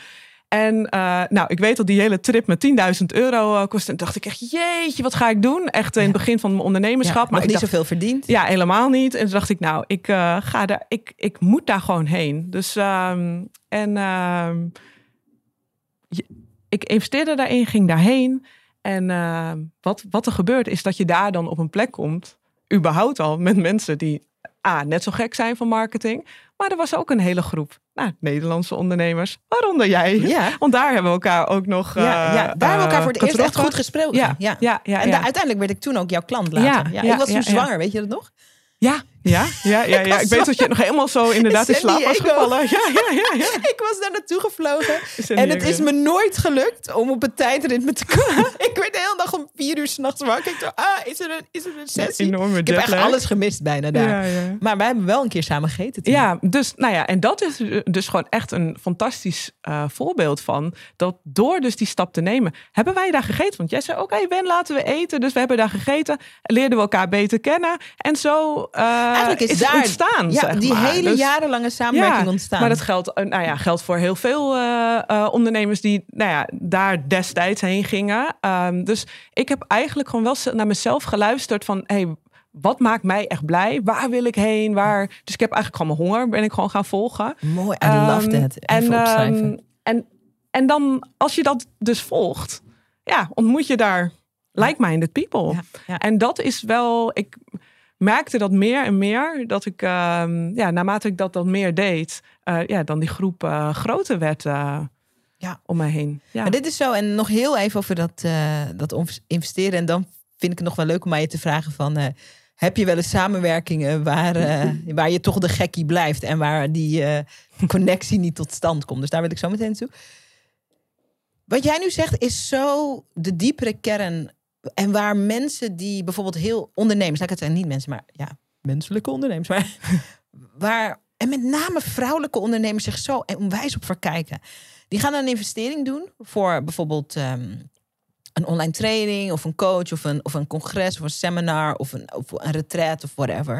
En eh, nou, ik weet dat die hele trip met 10.000 euro eh, kostte. En dacht ik echt, jeetje, wat ga ik doen? Echt in het begin van mijn ondernemerschap. Ja, maar nog ik niet dacht, zoveel verdiend. ja, helemaal niet. En toen dacht ik, nou, ik eh, ga daar, ik, ik moet daar gewoon heen. Dus ehm, en ehm, je- ik investeerde daarin, ging daarheen. En wat, wat er gebeurt is dat je daar dan op een plek komt, überhaupt al met mensen die A, net zo gek zijn van marketing. Maar er was ook een hele groep nou, Nederlandse ondernemers, waaronder jij. Ja. Want daar hebben we elkaar ook nog. Ja, ja, daar hebben we elkaar voor het eh, eerst echt goed gesproken. Ja, ja, ja. ja, En daar- uiteindelijk werd ik toen ook jouw klant later. Ja, Ja, ik was toen ja. zwanger, weet je dat nog? Ja, ja, ja, ja, Ik ja. Ik weet dat je nog helemaal zo inderdaad in slaap was gevallen. Ja, ja, ja, ja. Ik was daar naartoe gevlogen. En het is me nooit gelukt om op het tijdritme te komen. ik werd de hele dag om vier uur s'nachts wakker. Ik dacht, ah, is er een, is er een sessie? Ik heb echt alles gemist bijna daar. Ja. Maar wij hebben wel een keer samen gegeten. toen. Ja, dus nou ja, en dat is dus gewoon echt een fantastisch eh, voorbeeld van dat door dus die stap te nemen, hebben wij daar gegeten. Want jij zei, oké Ben, laten we eten. Dus we hebben daar gegeten, leerden we elkaar beter kennen en zo eh, Eigenlijk is, is daar ontstaan. ja, zeg die maar. hele Dus- jarenlange samenwerking Ja, ontstaan. Maar dat geldt, eh, nou ja, geldt voor heel veel eh, eh, ondernemers die nou ja, daar destijds heen gingen. Ehm, dus ik heb eigenlijk gewoon wel naar mezelf geluisterd van... Hey, wat maakt mij echt blij? Waar wil ik heen? Waar... Dus ik heb eigenlijk gewoon mijn honger ben ik gewoon gaan volgen. Mooi, I love Ehm, that. En, opschrijven. ehm, en, en dan, als je dat dus volgt, ja, ontmoet je daar like-minded people. Ja, ja. En dat is wel, ik merkte dat meer en meer, dat ik, ehm, ja, naarmate ik dat dan meer deed, eh, ja, dan die groep eh, groter werd eh, Ja. om me heen. Ja. Maar dit is zo, en nog heel even over dat, dat investeren. En dan vind ik het nog wel leuk om je te vragen van... heb je wel eens samenwerkingen waar, waar je toch de gekkie blijft... en waar die connectie niet tot stand komt? Dus daar wil ik zo meteen toe. Wat jij nu zegt is zo de diepere kern... en waar mensen die bijvoorbeeld heel ondernemers... ik het zijn, niet mensen, maar ja, menselijke ondernemers. Maar waar, en met name vrouwelijke ondernemers zich zo onwijs op verkijken. Die gaan een investering doen voor bijvoorbeeld ehm, een online training of een coach of een, of een congres of een seminar of een, of een retreat of whatever.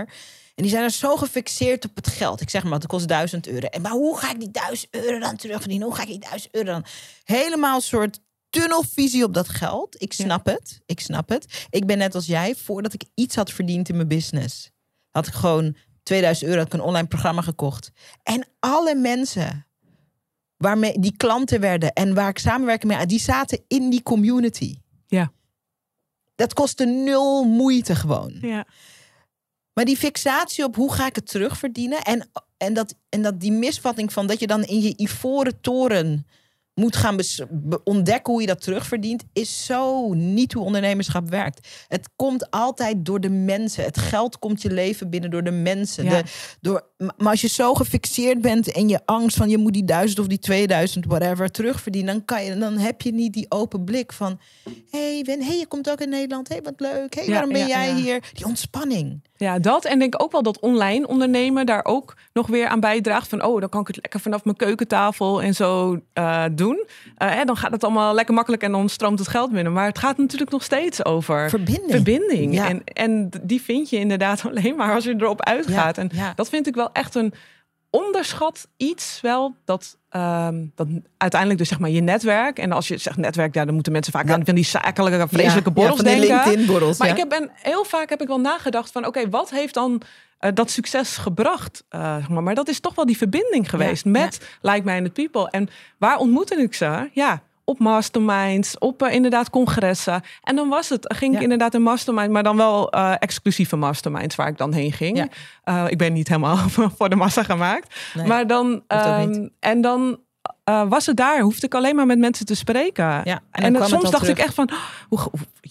En die zijn er zo gefixeerd op het geld. Ik zeg maar, het kost duizend euro. En maar hoe ga ik die duizend euro dan terugverdienen? Hoe ga ik die duizend euro dan? Helemaal soort tunnelvisie op dat geld. Ik snap het. Ik snap het. Ik ben net als jij, voordat ik iets had verdiend in mijn business, had ik gewoon 2000 euro had ik een online programma gekocht. En alle mensen waarmee die klanten werden en waar ik samenwerking mee, die zaten in die community. Ja. Dat kostte nul moeite gewoon. Ja. Maar die fixatie op hoe ga ik het terugverdienen en, en, dat, en dat die misvatting van dat je dan in je ivoren toren moet gaan ontdekken hoe je dat terugverdient, is zo niet hoe ondernemerschap werkt. Het komt altijd door de mensen. Het geld komt je leven binnen door de mensen. De, door, maar als je zo gefixeerd bent en je angst van je moet die duizend of die 2000, whatever, terugverdienen, dan, kan je, dan heb je niet die open blik van: hé, hey, hey, je komt ook in Nederland, hé, hey, wat leuk, hé, hey, waarom ben jij hier? Die ontspanning. Ja, dat. En denk ook wel dat online ondernemen daar ook nog weer aan bijdraagt. Van, oh, dan kan ik het lekker vanaf mijn keukentafel en zo uh, doen. Uh, dan gaat het allemaal lekker makkelijk en dan stroomt het geld binnen. Maar het gaat natuurlijk nog steeds over verbinding. verbinding. En, en die vind je inderdaad alleen maar als je erop uitgaat. en dat vind ik wel echt een onderschat iets wel dat, um, dat uiteindelijk dus zeg maar je netwerk. En als je zegt netwerk, ja, dan moeten mensen vaak aan van die zakelijke vreselijke borrels denken. Borrels, maar ik heb ben, heel vaak heb ik wel nagedacht van oké, wat heeft dan uh, dat succes gebracht? Uh, zeg maar. maar dat is toch wel die verbinding geweest met Like Minded People. En waar ontmoette ik ze? Ja, op masterminds, op uh, inderdaad congressen. En dan was het, ging ik inderdaad een mastermind, maar dan wel uh, exclusieve masterminds waar ik dan heen ging. Ja. Uh, ik ben niet helemaal voor de massa gemaakt. Nee, maar dan, um, en dan was het daar, hoefde ik alleen maar met mensen te spreken. Ja, en, en soms dacht ik echt van, hoe,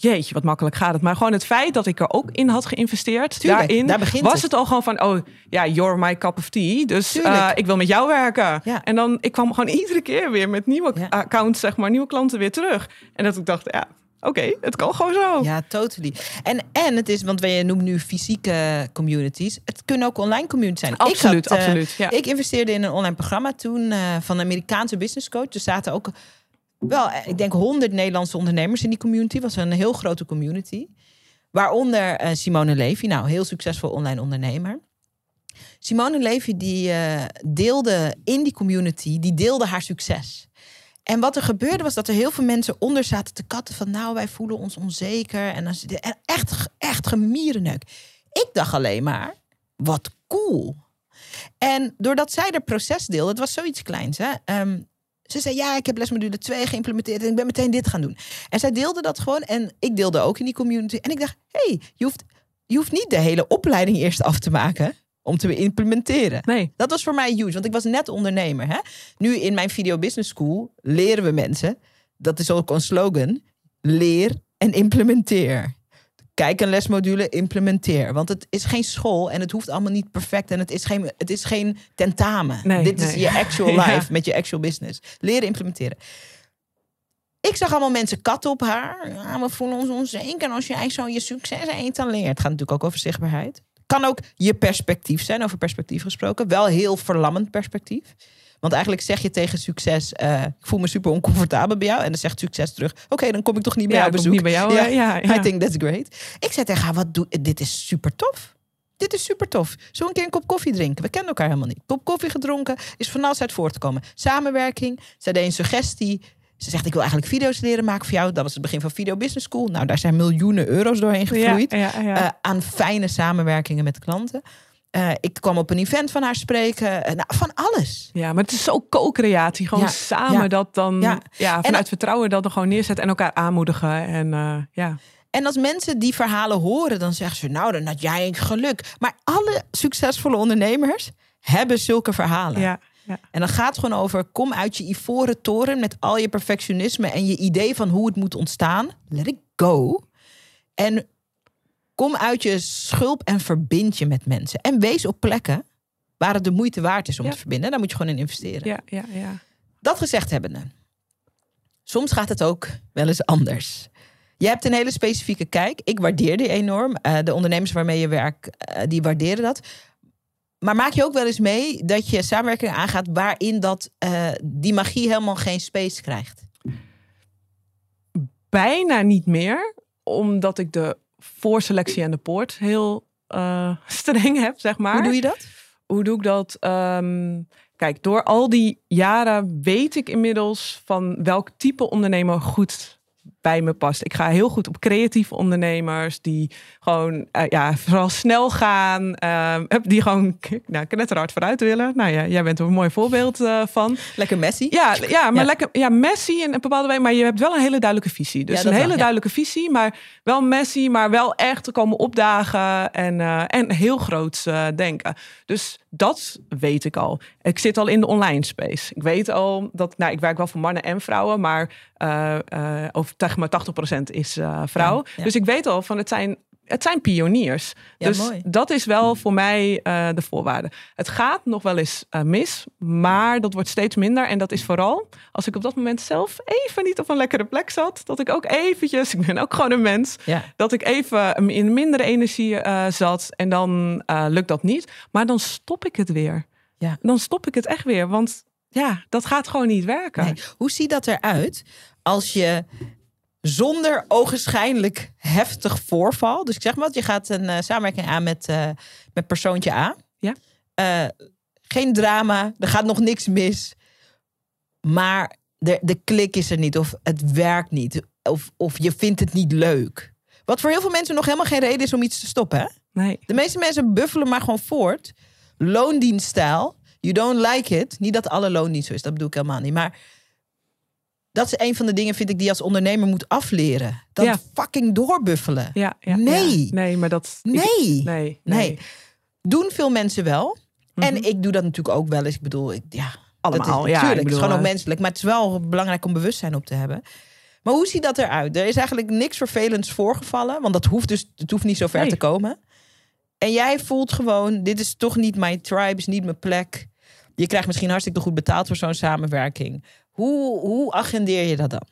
jeetje, wat makkelijk gaat het. Maar gewoon het feit dat ik er ook in had geïnvesteerd, Tuurlijk, daarin daar was het. het. al gewoon van, oh ja, you're my cup of tea. Dus uh, ik wil met jou werken. Ja. En dan, ik kwam gewoon iedere keer weer met nieuwe accounts, zeg maar, nieuwe klanten weer terug. En dat ik dacht, ja, oké, het kan gewoon zo. Ja, totally. En, en het is, want wij noemen nu fysieke communities. Het kunnen ook online communities zijn. Absoluut, ik had, absoluut. Ja. Ik investeerde in een online programma toen uh, van een Amerikaanse business coach. Er zaten ook wel, eh, ik denk, honderd Nederlandse ondernemers in die community. was een heel grote community. Waaronder uh, Simone Levy, nou, heel succesvol online ondernemer. Simone Levy die deelde in die community, die deelde haar succes. En wat er gebeurde was dat er heel veel mensen onder zaten te katten van nou wij voelen ons onzeker en, en echt, echt gemierenneuk. Ik dacht alleen maar, wat cool. En doordat zij de proces deelde, het was zoiets kleins hè. Ehm, ze zei, ja, ik heb lesmodule 2 geïmplementeerd en ik ben meteen dit gaan doen. En zij deelde dat gewoon en ik deelde ook in die community. En ik dacht, hey, je hoeft, je hoeft niet de hele opleiding eerst af te maken om te implementeren. Nee. Dat was voor mij huge, want ik was net ondernemer. Hè? Nu in mijn Video Business School leren we mensen, dat is ook een slogan, leer en implementeer. Kijk een lesmodule, implementeer. Want het is geen school en het hoeft allemaal niet perfect. En het is geen, het is geen tentamen. Nee, Dit nee. is je actual life met je actual business. Leren, implementeren. Ik zag allemaal mensen katten op haar. Ja, we voelen ons onzeker als jij zo je succes etaleert. Het gaat natuurlijk ook over zichtbaarheid. Kan ook je perspectief zijn, over perspectief gesproken. Wel heel verlammend perspectief. Want eigenlijk zeg je tegen succes: uh, Ik voel me super oncomfortabel bij jou. En dan zegt succes terug: Oké, dan kom ik toch niet bij ja, jou bezoek. Niet bij jou, ja, ja, ja, I think that's great. Ik zei tegen haar: Wat doe Dit is super tof. Dit is super tof. We een keer een kop koffie drinken? We kennen elkaar helemaal niet. Kop koffie gedronken is van alles uit voortgekomen. Samenwerking. Zij deed een suggestie. Ze zegt, ik wil eigenlijk video's leren maken voor jou. Dat was het begin van Video Business School. Nou, daar zijn miljoenen euro's doorheen gevloeid. Ja, ja, ja. Uh, aan fijne samenwerkingen met klanten. Uh, ik kwam op een event van haar spreken. Uh, nou, van alles. Ja, maar het is zo co-creatie. Gewoon samen dat dan ja. vanuit en, vertrouwen dat er gewoon neerzetten en elkaar aanmoedigen. En, ja. en als mensen die verhalen horen, dan zeggen ze: Nou, dan had jij een geluk. Maar alle succesvolle ondernemers hebben zulke verhalen. Ja. Ja. En dan gaat het gewoon over: kom uit je ivoren toren met al je perfectionisme en je idee van hoe het moet ontstaan. Let it go. En kom uit je schulp en verbind je met mensen. En wees op plekken waar het de moeite waard is om te verbinden. Daar moet je gewoon in investeren. Ja, ja, ja. Dat gezegd hebbende. Soms gaat het ook wel eens anders. Je hebt een hele specifieke kijk. Ik waardeer die enorm. Uh, de ondernemers waarmee je werkt, uh, die waarderen dat. Maar maak je ook wel eens mee dat je samenwerking aangaat waarin dat, uh, die magie helemaal geen space krijgt? Bijna niet meer, omdat ik de voorselectie en de poort heel streng heb, zeg maar. Hoe doe je dat? Hoe doe ik dat? Um, kijk, door al die jaren weet ik inmiddels van welk type ondernemer goed bij me past. Ik ga heel goed op creatieve ondernemers die gewoon uh, ja, vooral snel gaan. Uh, die gewoon nou, knetterhard vooruit willen. Nou ja, jij bent er een mooi voorbeeld uh, van. Lekker Messi. Ja, ja maar ja. lekker ja, Messi in een bepaalde way. Maar je hebt wel een hele duidelijke visie. Dus ja, een hele wel, duidelijke visie, maar wel Messi, maar wel echt te komen opdagen en, uh, en heel groots denken. Dus dat weet ik al. Ik zit al in de online space. Ik weet al dat, nou, ik werk wel voor mannen en vrouwen, maar over zeg maar 80% is uh, vrouw. Ja, ja. Dus ik weet al van het zijn het zijn pioniers. Ja, dus mooi. dat is wel voor mij uh, de voorwaarde. Het gaat nog wel eens uh, mis, maar dat wordt steeds minder. En dat is vooral als ik op dat moment zelf even niet op een lekkere plek zat. Dat ik ook eventjes, ik ben ook gewoon een mens, dat ik even in mindere energie zat. En dan lukt dat niet. Maar dan stop ik het weer. Ja. Dan stop ik het echt weer. Want ja, dat gaat gewoon niet werken. Nee. Hoe ziet dat eruit als je zonder ogenschijnlijk heftig voorval. Dus ik zeg maar, je gaat een uh, samenwerking aan met, uh, met persoontje A. Ja. Uh, geen drama, er gaat nog niks mis. Maar de, de klik is er niet, of het werkt niet, of, of je vindt het niet leuk. Wat voor heel veel mensen nog helemaal geen reden is om iets te stoppen. Hè? Nee. De meeste mensen buffelen maar gewoon voort. Loondienststijl. You don't like it. Niet dat alle loondienst zo is, dat bedoel ik helemaal niet. Maar dat is een van de dingen, vind ik, die je als ondernemer moet afleren. Dat ja. fucking doorbuffelen. Ja, ja, nee. Nee, maar dat... Nee. Ik, nee, nee. nee. Doen veel mensen wel. Mhm. En ik doe dat natuurlijk ook wel eens. Ik bedoel, ik, ja, Allemaal, dat is, ja, tuurlijk, ik bedoel, het is gewoon ook uh, menselijk. Maar het is wel belangrijk om bewustzijn op te hebben. Maar hoe ziet dat eruit? Er is eigenlijk niks vervelends voorgevallen. Want dat hoeft dus, het hoeft niet zo ver Nee. te komen. En jij voelt gewoon, dit is toch niet mijn tribe, is niet mijn plek. Je krijgt misschien hartstikke goed betaald voor zo'n samenwerking. Hoe, hoe agendeer je dat dan?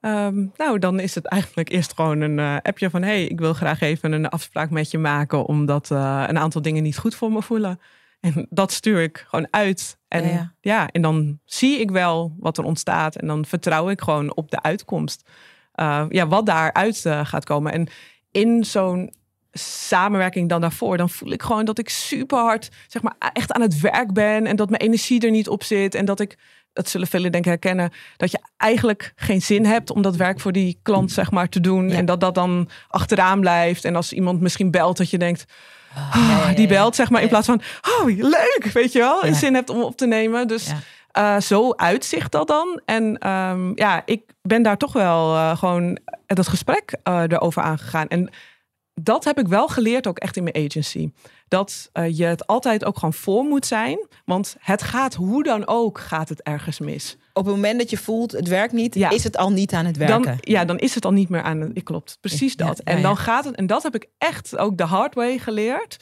Um, nou, dan is het eigenlijk eerst gewoon een uh, appje van... hey, ik wil graag even een afspraak met je maken... omdat uh, een aantal dingen niet goed voor me voelen. En dat stuur ik gewoon uit. En, Ja, ja. ja, en dan zie ik wel wat er ontstaat. En dan vertrouw ik gewoon op de uitkomst. Uh, ja, wat daaruit gaat komen. En in zo'n samenwerking dan daarvoor, dan voel ik gewoon dat ik super hard, zeg maar, echt aan het werk ben en dat mijn energie er niet op zit en dat ik, dat zullen velen denk ik herkennen, dat je eigenlijk geen zin hebt om dat werk voor die klant, zeg maar, te doen Ja. en dat dat dan achteraan blijft en als iemand misschien belt, dat je denkt, Oh, ah, ja, ja, die belt, zeg maar, in plaats van, oh, leuk, weet je wel, en zin hebt om op te nemen. Dus uh, zo uitzicht dat dan. En um, ja, ik ben daar toch wel uh, gewoon dat gesprek uh, erover aangegaan. En dat heb ik wel geleerd ook echt in mijn agency. Dat uh, je het altijd ook gewoon voor moet zijn. Want het gaat hoe dan ook, gaat het ergens mis. Op het moment dat je voelt, het werkt niet, Ja. is het al niet aan het werken. Dan, ja, dan is het al niet meer aan het... Klopt, precies dat. ja, en dan gaat het... En dat heb ik echt ook de hard way geleerd.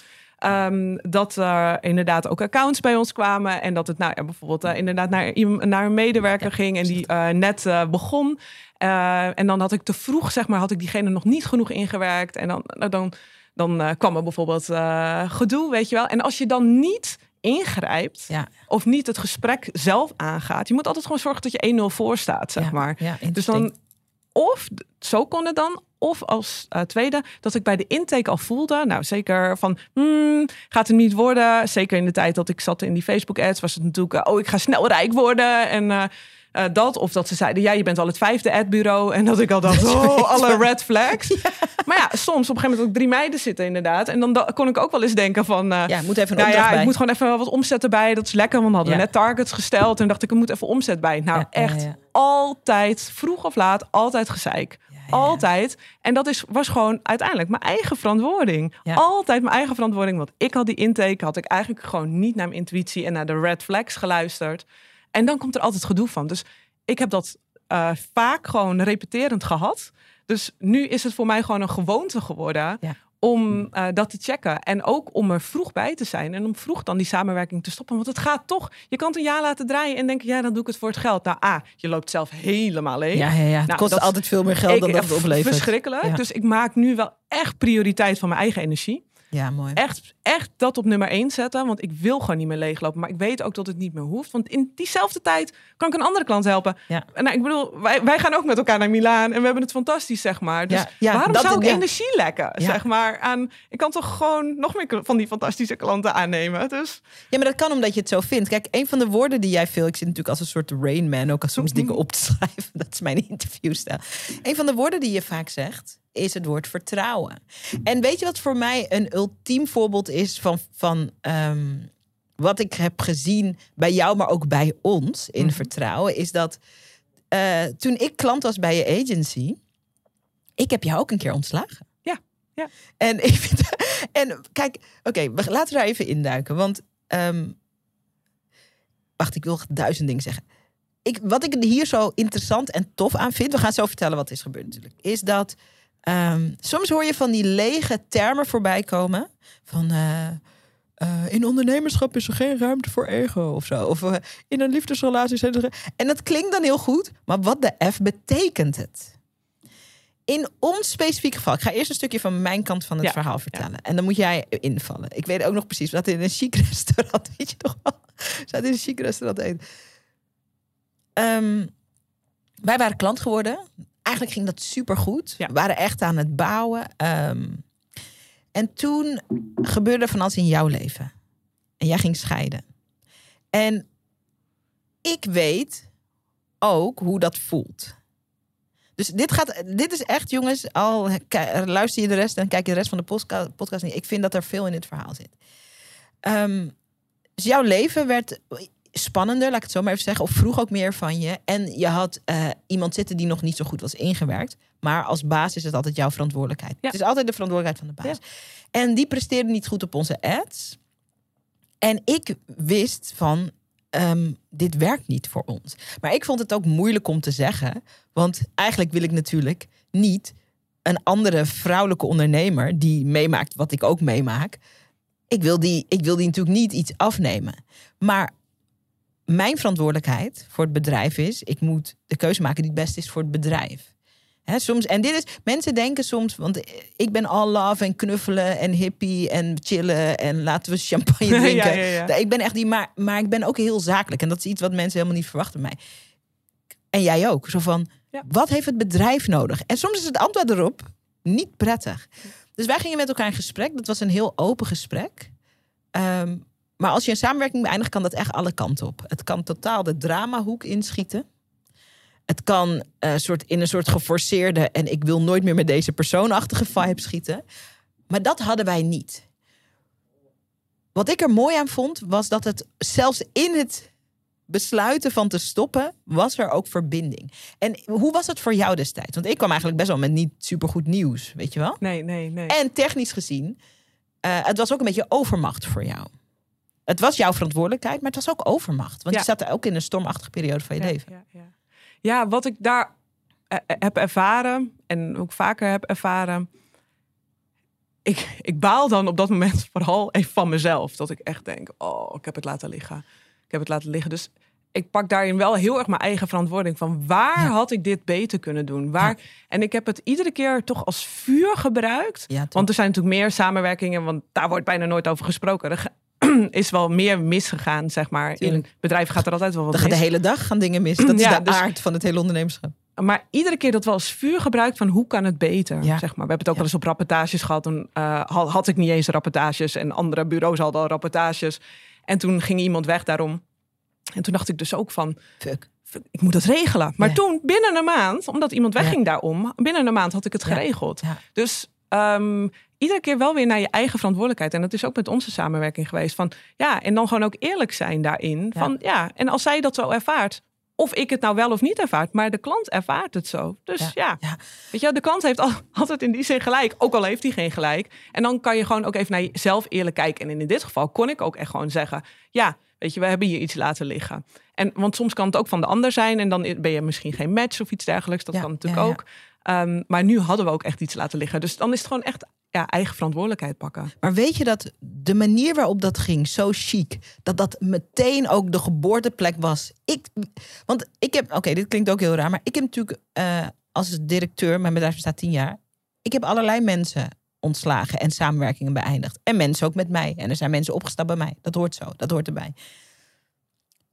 Um, dat er inderdaad ook accounts bij ons kwamen. En dat het nou ja, bijvoorbeeld uh, inderdaad naar, naar een medewerker Ja, ging. En die uh, net uh, begon. En dan had ik te vroeg, zeg maar, had ik diegene nog niet genoeg ingewerkt. En dan, nou, dan, dan kwam er bijvoorbeeld gedoe, weet je wel. En als je dan niet ingrijpt Ja. of niet het gesprek zelf aangaat. Je moet altijd gewoon zorgen dat je 1-0 voor staat, zeg maar. dus dan, of, zo kon het dan, of als uh, tweede, dat ik bij de intake al voelde, nou zeker van, hmm, gaat het niet worden. Zeker in de tijd dat ik zat in die Facebook ads, was het natuurlijk, uh, oh ik ga snel rijk worden en... Uh, uh, dat, of dat ze zeiden, ja, je bent al het vijfde adbureau. En dat ik al dacht, oh, alle red flags. Ja. Maar ja, soms op een gegeven moment ook drie meiden zitten inderdaad. En dan da- kon ik ook wel eens denken van... Uh, ja, moet even nou ja, bij. ik moet gewoon even wat omzet erbij. Dat is lekker, want we hadden Ja. net targets gesteld. En dacht ik, er moet even omzet bij. Nou, echt altijd, vroeg of laat, altijd gezeik. Altijd. En dat is, was gewoon uiteindelijk mijn eigen verantwoording. Altijd mijn eigen verantwoording. Want ik had die intake, had ik eigenlijk gewoon niet naar mijn intuïtie en naar de red flags geluisterd. En dan komt er altijd gedoe van. Dus ik heb dat uh, vaak gewoon repeterend gehad. Dus nu is het voor mij gewoon een gewoonte geworden Ja. Om uh, dat te checken. En ook om er vroeg bij te zijn. En om vroeg dan die samenwerking te stoppen. Want het gaat toch. Je kan het een jaar laten draaien en denken, ja, dan doe ik het voor het geld. Nou, A, je loopt zelf helemaal leeg. Ja, ja, ja. het Nou, kost altijd veel meer geld dan Ik- dat het oplevert. Verschrikkelijk. Ja. Dus ik maak nu wel echt prioriteit van mijn eigen energie. Ja, mooi. Echt, echt dat op nummer één zetten. Want ik wil gewoon niet meer leeglopen. Maar ik weet ook dat het niet meer hoeft. Want in diezelfde tijd kan ik een andere klant helpen. Ja. En nou, ik bedoel, wij, wij gaan ook met elkaar naar Milaan. En we hebben het fantastisch, zeg maar. Dus Ja, ja, waarom zou ik energie lekken, zeg maar? Aan, ik kan toch gewoon nog meer van die fantastische klanten aannemen. Dus Ja, maar dat kan omdat je het zo vindt. Kijk, een van de woorden die jij veel... Ik zit natuurlijk als een soort Rain Man ook als soms dingen op te schrijven. Dat is mijn interviewstijl. Een van de woorden die je vaak zegt, is het woord vertrouwen. En weet je wat voor mij een ultiem voorbeeld is van... van ehm, wat ik heb gezien bij jou, maar ook bij ons in Mhm. vertrouwen... is dat eh, toen ik klant was bij je agency... ik heb jou ook een keer ontslagen. Ja, ja. En, ik vind, en kijk, oké, we laten we daar even induiken. Want, ehm, wacht, ik wil duizend dingen zeggen. Ik, wat ik hier zo interessant en tof aan vind, we gaan zo vertellen wat is gebeurd natuurlijk, is dat ehm, soms hoor je van die lege termen voorbij komen. Van eh, eh, in ondernemerschap is er geen ruimte voor ego of zo. Of eh, in een liefdesrelatie zijn er. geen- En dat klinkt dan heel goed, maar wat de F betekent het? In ons specifieke geval, ik ga eerst een stukje van mijn kant van het Ja, verhaal vertellen. En dan moet jij invallen. Ik weet ook nog precies, we zaten in een chic restaurant, weet je nog wel? We zaten in een chic restaurant eten. Ehm, wij waren klant geworden. Eigenlijk ging dat supergoed. Ja. We waren echt aan het bouwen. Ehm, en toen gebeurde van alles in jouw leven. En jij ging scheiden. En ik weet ook hoe dat voelt. Dus dit, gaat, dit is echt, jongens, al luister je de rest en kijk je de rest van de podcast. niet. Ik vind dat er veel in dit verhaal zit. Ehm, dus jouw leven werd spannender, laat ik het zo maar even zeggen. Of vroeg ook meer van je. En je had eh, iemand zitten die nog niet zo goed was ingewerkt. Maar als baas is het altijd jouw verantwoordelijkheid. Ja. Het is altijd de verantwoordelijkheid van de baas. En die presteerde niet goed op onze ads. En ik wist van, ehm, dit werkt niet voor ons. Maar ik vond het ook moeilijk om te zeggen. Want eigenlijk wil ik natuurlijk niet een andere vrouwelijke ondernemer... die meemaakt wat ik ook meemaak. Ik wil die, ik wil die natuurlijk niet iets afnemen. Maar mijn verantwoordelijkheid voor het bedrijf is... ik moet de keuze maken die het beste is voor het bedrijf. Hè, soms, en dit is, mensen denken soms, want ik ben all love en knuffelen en hippie en chillen en laten we champagne drinken. ja, ja. Ik ben echt die, maar, maar ik ben ook heel zakelijk en dat is iets wat mensen helemaal niet verwachten bij mij. En jij ook. Zo van, wat heeft het bedrijf nodig? En soms is het antwoord erop niet prettig. Dus wij gingen met elkaar in gesprek. Dat was een heel open gesprek. Ehm, maar als je een samenwerking beëindigt, kan dat echt alle kanten op. Het kan totaal de dramahoek inschieten. Het kan eh, soort, in een soort geforceerde en ik wil nooit meer met deze persoonachtige vibe schieten. Maar dat hadden wij niet. Wat ik er mooi aan vond, was dat het zelfs in het besluiten van te stoppen, was er ook verbinding. En hoe was het voor jou destijds? Want ik kwam eigenlijk best wel met niet supergoed nieuws, weet je wel? nee, nee, nee. En technisch gezien, eh, het was ook een beetje overmacht voor jou. Het was jouw verantwoordelijkheid, maar het was ook overmacht. Want Ja. je zat er ook in een stormachtige periode van je ja, leven. Ja, ja. ja, wat ik daar eh, eh, heb ervaren en ook vaker heb ervaren. Ik, ik baal dan op dat moment vooral even van mezelf. Dat ik echt denk, oh, ik heb het laten liggen. Ik heb het laten liggen. Dus ik pak daarin wel heel erg mijn eigen verantwoording. Van waar Ja. had ik dit beter kunnen doen? Waar, En ik heb het iedere keer toch als vuur gebruikt. Ja? Want er zijn natuurlijk meer samenwerkingen, want daar wordt bijna nooit over gesproken. Er ge- is wel meer misgegaan, zeg maar. Tuurlijk. In bedrijven gaat er altijd wel wat Dan mis. de hele dag gaan dingen mis. Dat is Ja, de dus- aard van het hele ondernemerschap. Maar iedere keer dat we als vuur gebruikt van hoe kan het beter, Ja. zeg maar. We hebben het ook Ja. wel eens op rapportages gehad. Toen eh, had, had ik niet eens rapportages en andere bureaus hadden al rapportages. En toen ging iemand weg daarom. En toen dacht ik dus ook van, Fuck. ik moet dat regelen. Maar Ja. toen, binnen een maand, omdat iemand wegging daarom, binnen een maand had ik het geregeld. Ja. Dus ehm, iedere keer wel weer naar je eigen verantwoordelijkheid. En dat is ook met onze samenwerking geweest. Van ja, en dan gewoon ook eerlijk zijn daarin. Ja. Van ja, en als zij dat zo ervaart, of ik het nou wel of niet ervaart, maar de klant ervaart het zo. Dus Ja. ja, Ja. weet je, de klant heeft al, altijd in die zin gelijk, ook al heeft hij geen gelijk. En dan kan je gewoon ook even naar jezelf eerlijk kijken. En in dit geval kon ik ook echt gewoon zeggen, ja, weet je, we hebben hier iets laten liggen. En want soms kan het ook van de ander zijn en dan ben je misschien geen match of iets dergelijks. Dat Ja, kan natuurlijk ook. Ehm, maar nu hadden we ook echt iets laten liggen. Dus dan is het gewoon echt ja, eigen verantwoordelijkheid pakken. Maar weet je dat de manier waarop dat ging, zo chic, dat dat meteen ook de geboorteplek was. Ik, want ik heb, oké, dit klinkt ook heel raar, maar ik heb natuurlijk uh, als directeur, mijn bedrijf bestaat tien jaar, ik heb allerlei mensen ontslagen en samenwerkingen beëindigd. En mensen ook met mij. En er zijn mensen opgestapt bij mij. Dat hoort zo, dat hoort erbij.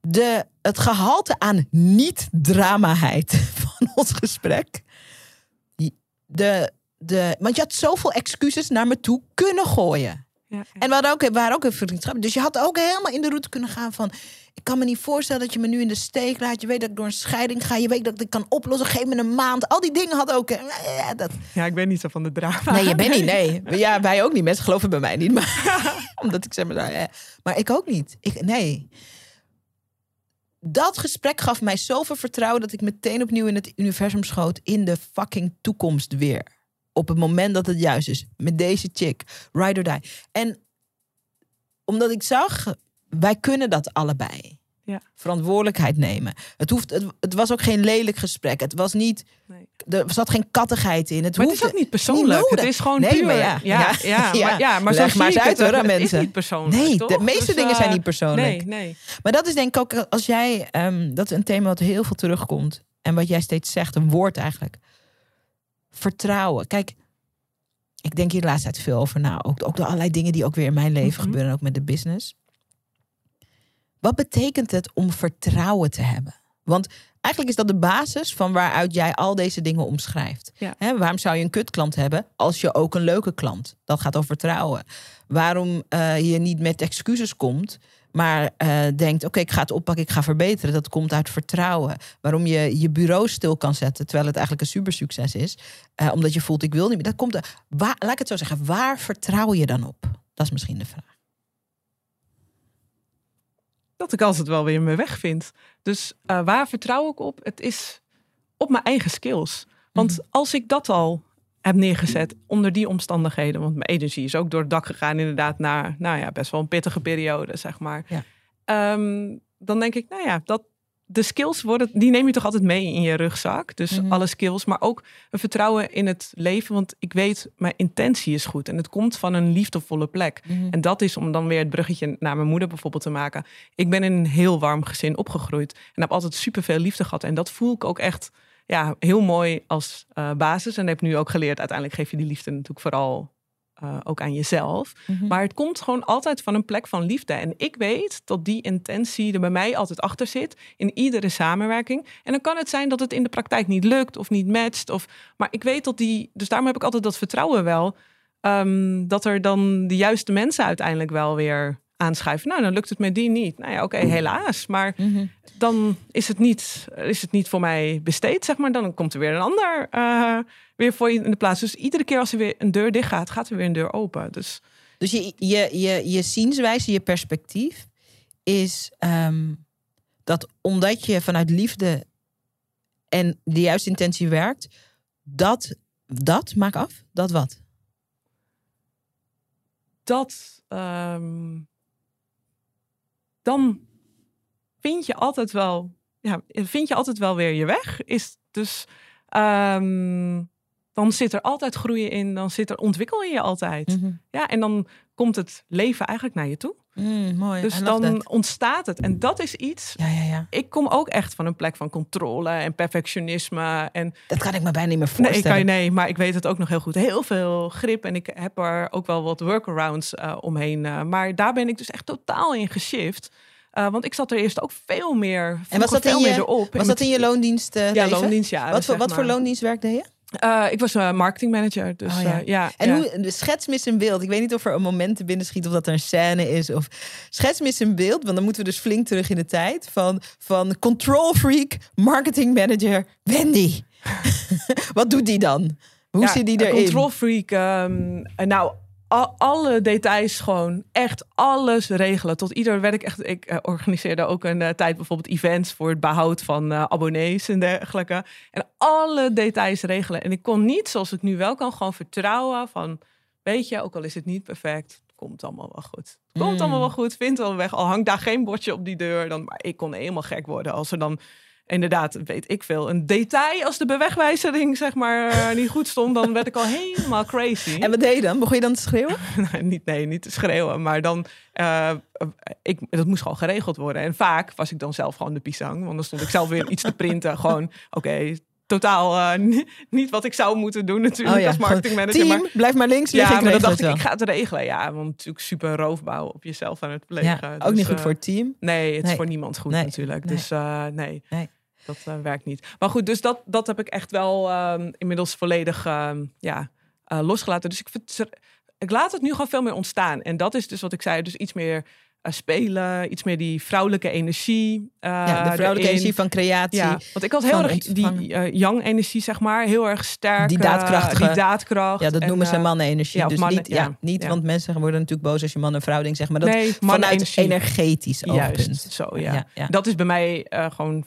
De, het gehalte aan niet-dramaheid van ons gesprek. De, de, want je had zoveel excuses naar me toe kunnen gooien. Ja, En we, hadden ook, we waren ook een vriendschap. Dus je had ook helemaal in de route kunnen gaan van... ik kan me niet voorstellen dat je me nu in de steek laat. Je weet dat ik door een scheiding ga. Je weet dat ik kan oplossen. Geef me een maand. Al die dingen had ook... Ja, dat... ja ik ben niet zo van de drama. Nee, je bent niet. Nee. Ja, wij ook niet. Mensen geloven bij mij niet. Maar, omdat ik zeg maar... Maar ik ook niet. Ik, nee. Dat gesprek gaf mij zoveel vertrouwen... dat ik meteen opnieuw in het universum schoot... in de fucking toekomst weer op het moment dat het juist is. Met deze chick. Ride or die. En omdat ik zag, wij kunnen dat allebei. Ja. Verantwoordelijkheid nemen. Het, hoeft, het, het, was ook geen lelijk gesprek. Het was niet. Nee. Er zat geen kattigheid in. Het maar het is ook niet persoonlijk. het is gewoon nee, puur. Maar ja, ja, ja, ja, maar, ja, maar Leg maar eens uit hoor aan mensen. niet persoonlijk. Nee, toch? de meeste dus, dingen zijn uh, niet persoonlijk. Nee, nee. Maar dat is denk ik ook als jij. Um, dat is een thema wat heel veel terugkomt. En wat jij steeds zegt, een woord eigenlijk vertrouwen. Kijk, ik denk hier de laatste tijd veel over na. Ook, ook door allerlei dingen die ook weer in mijn leven Mhm. gebeuren, ook met de business. Wat betekent het om vertrouwen te hebben? Want eigenlijk is dat de basis van waaruit jij al deze dingen omschrijft. Ja. Waarom zou je een kutklant hebben als je ook een leuke klant? Dat gaat over vertrouwen. Waarom eh, je niet met excuses komt, maar eh, denkt: oké, ik ga het oppakken, ik ga verbeteren. Dat komt uit vertrouwen. Waarom je je bureau stil kan zetten terwijl het eigenlijk een supersucces is, eh, omdat je voelt: ik wil niet meer. Dat komt. Waar, laat ik het zo zeggen. Waar vertrouw je dan op? Dat is misschien de vraag. dat ik altijd wel weer mijn weg vind. Dus uh, waar vertrouw ik op? Het is op mijn eigen skills. Want Mhm. als ik dat al heb neergezet onder die omstandigheden, want mijn energie is ook door het dak gegaan, inderdaad, naar nou ja, best wel een pittige periode, zeg maar. Ja. Um, dan denk ik, nou ja, dat de skills worden, die neem je toch altijd mee in je rugzak. Dus Mhm. alle skills, maar ook een vertrouwen in het leven. Want ik weet, mijn intentie is goed. En het komt van een liefdevolle plek. Mhm. En dat is om dan weer het bruggetje naar mijn moeder bijvoorbeeld te maken. Ik ben in een heel warm gezin opgegroeid. En heb altijd superveel liefde gehad. En dat voel ik ook echt ja, heel mooi als uh, basis. En heb nu ook geleerd, uiteindelijk geef je die liefde natuurlijk vooral uh, ook aan jezelf. Mhm. Maar het komt gewoon altijd van een plek van liefde. En ik weet dat die intentie er bij mij altijd achter zit. In iedere samenwerking. En dan kan het zijn dat het in de praktijk niet lukt of niet matcht. Of, maar ik weet dat die. Dus daarom heb ik altijd dat vertrouwen wel. Um, dat er dan de juiste mensen uiteindelijk wel weer aanschuiven. Nou, dan lukt het met die niet. Nou ja, oké, okay, helaas. Maar Mhm. dan is het, niet, is het niet voor mij besteed, zeg maar. Dan komt er weer een ander uh, weer voor je in de plaats. Dus iedere keer als er weer een deur dicht gaat, gaat er weer een deur open. Dus, dus je, je, je, je zienswijze, je perspectief is um, dat omdat je vanuit liefde en de juiste intentie werkt, dat, dat maak af, dat wat? Dat, um, dan vind je altijd wel, ja, vind je altijd wel weer je weg. Is dus, um, dan zit er altijd groeien in, dan zit er ontwikkel je je altijd. Mhm. Mm -hmm. Ja, en dan komt het leven eigenlijk naar je toe. Mm, mooi. Dus dan that. ontstaat het. En dat is iets. Ja, ja, ja. Ik kom ook echt van een plek van controle en perfectionisme. En, dat kan ik me bijna niet meer voorstellen. Nee, kan nee, maar ik weet het ook nog heel goed. Heel veel grip. En ik heb er ook wel wat workarounds uh, omheen. Uh, maar daar ben ik dus echt totaal in geshift. Uh, want ik zat er eerst ook veel meer. En was dat, in je, erop. was dat in je loondienst? Uh, ja, loondienst, ja. Wat, voor, wat voor loondienstwerk deed je? Uh, ik was uh, marketingmanager. Dus, oh, ja. Uh, ja. En ja. hoe schets me eens een beeld? Ik weet niet of er een moment te binnen schiet of dat er een scène is. Of schets me eens een beeld, want dan moeten we dus flink terug in de tijd. Van, van control freak, marketing manager, Wendy. Wat doet die dan? Hoe zit die erin? Control freak. Um, nou, al, alle details gewoon echt alles regelen. Tot ieder werd ik echt. Ik uh, organiseerde ook een uh, tijd bijvoorbeeld events voor het behoud van uh, abonnees en dergelijke. En alle details regelen. En ik kon niet, zoals ik nu wel kan, gewoon vertrouwen van. Weet je, ook al is het niet perfect, het komt allemaal wel goed. Het komt Mm. allemaal wel goed, vindt wel weg. Al hangt daar geen bordje op die deur, dan, maar ik kon helemaal gek worden als er dan inderdaad, weet ik veel, een detail als de bewegwijzering zeg maar eh, niet goed stond, dan werd ik al helemaal crazy. En wat deed je dan? Begon je dan te schreeuwen? nee, niet, nee, niet te schreeuwen, maar dan, uh, ik, dat moest gewoon geregeld worden. En vaak was ik dan zelf gewoon de pisang, want dan stond ik zelf weer iets te printen. gewoon, oké, totaal uh, niet wat ik zou moeten doen natuurlijk oh, ja. als marketingmanager. Team, maar, blijf maar links Ja, maar dan dacht ik, ik ga het regelen. Ja, want natuurlijk super roofbouw op jezelf aan het plegen. Ja, ook dus, niet goed voor het team. Nee, het is voor niemand goed nee. natuurlijk. Nee. Dus uh, nee. nee. Dat werkt niet. Maar goed, dus dat, dat heb ik echt wel um, inmiddels volledig um, ja, losgelaten. Dus ik, ik laat het nu gewoon veel meer ontstaan. En dat is dus wat ik zei, dus iets meer uh, spelen, iets meer die vrouwelijke energie. Uh, ja, de vrouwelijke erin. energie van creatie. Ja, want ik had heel erg die uh, yang energie, zeg maar, heel erg sterk. Die daadkracht. die daadkracht. Ja, dat en, noemen ze mannen-energie. ja, dus mannen, niet, ja, niet want mensen worden natuurlijk boos als je man en vrouw denkt, zeg maar. Dat Nee, vanuit mannen-energie. energetisch oogpunt. Juist, zo ja. Dat is bij mij gewoon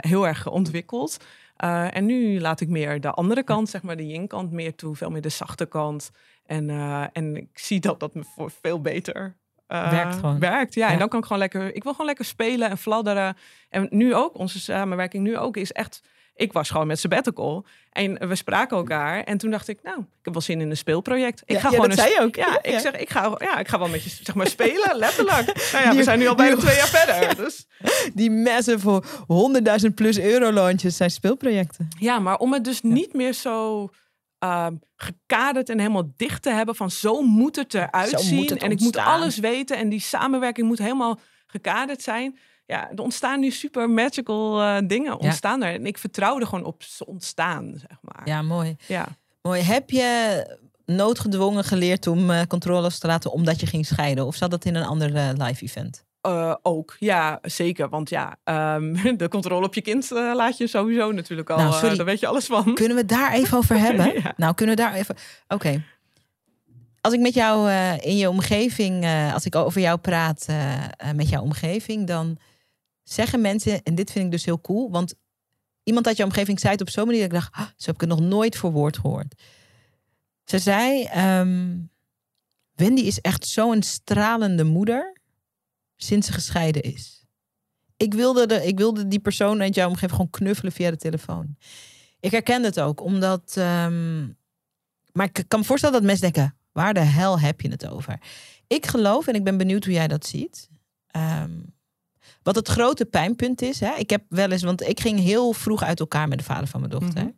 heel erg ontwikkeld. En nu laat ik meer de andere kant, zeg maar de yin-kant, meer toe. Veel meer de zachte kant. En, en ik zie dat dat me voor veel beter werkt. Gewoon. werkt ja. En dan kan ik gewoon lekker... Ik wil gewoon lekker spelen en fladderen. En nu ook, onze samenwerking nu ook, is echt... Ik was gewoon met sabbatical en we spraken elkaar. En toen dacht ik, nou, ik heb wel zin in een speelproject. Ik Ja, ga ja, gewoon dat een zei je ook. Ja, Ja, ik zeg, ik ga, ja, ik ga wel met je zeg maar spelen, letterlijk. Nou ja, we zijn nu al bijna die- twee jaar verder. Dus Die messen voor 100.000 plus euro launches zijn speelprojecten. Ja, maar om het dus niet meer zo ehm, gekaderd en helemaal dicht te hebben van zo moet het eruit zien. en ik moet alles weten en die samenwerking moet helemaal gekaderd zijn. Ja, er ontstaan nu super magical eh, dingen ontstaan er. En ik vertrouw er gewoon op ze ontstaan, zeg maar. Ja, mooi. Ja. mooi. Heb je noodgedwongen geleerd om eh, controles te laten omdat je ging scheiden? Of zat dat in een ander eh, live event? Eh, ook, ja, zeker. Want ja, ehm, de controle op je kind eh, laat je sowieso natuurlijk al. Nou, eh, daar weet je alles van. Kunnen we daar even over hebben? Ja. Nou, kunnen we daar even. Oké. Als ik met jou in je omgeving, als ik over jou praat met jouw omgeving, dan zeggen mensen, en dit vind ik dus heel cool, want iemand uit jouw omgeving zei het op zo'n manier dat ik dacht, ah, zo heb ik het nog nooit voor woord gehoord. Ze zei, ehm, Wendy is echt zo'n stralende moeder sinds ze gescheiden is. Ik wilde, de, ik wilde die persoon uit jouw omgeving gewoon knuffelen via de telefoon. Ik herken het ook, omdat. ehm, maar ik kan me voorstellen dat mensen denken: waar de hel heb je het over? Ik geloof, en ik ben benieuwd hoe jij dat ziet. ehm, wat het grote pijnpunt is. Hè? Ik heb wel eens, want ik ging heel vroeg uit elkaar met de vader van mijn dochter. Mhm.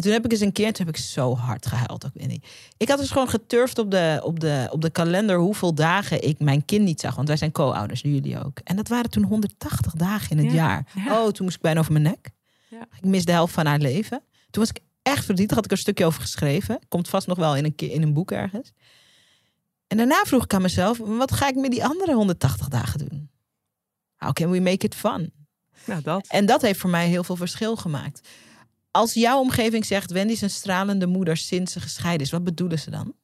En toen heb ik eens een keer, toen heb ik zo hard gehuild. Ook, Winnie. Ik had dus gewoon geturfd op de, op, de, op de kalender hoeveel dagen ik mijn kind niet zag. Want wij zijn co-ouders, nu jullie ook. En dat waren toen 180 dagen in het Ja, jaar. ja. Oh, toen moest ik bijna over mijn nek. Ja. Ik mis de helft van haar leven. Toen was ik echt verdrietig. Had ik er een stukje over geschreven. Komt vast nog wel in een, keer in een boek ergens. En daarna vroeg ik aan mezelf: wat ga ik met die andere 180 dagen doen? How can we make it fun? Nou, dat. En dat heeft voor mij heel veel verschil gemaakt. Als jouw omgeving zegt: Wendy is een stralende moeder sinds ze gescheiden is, wat bedoelen ze dan?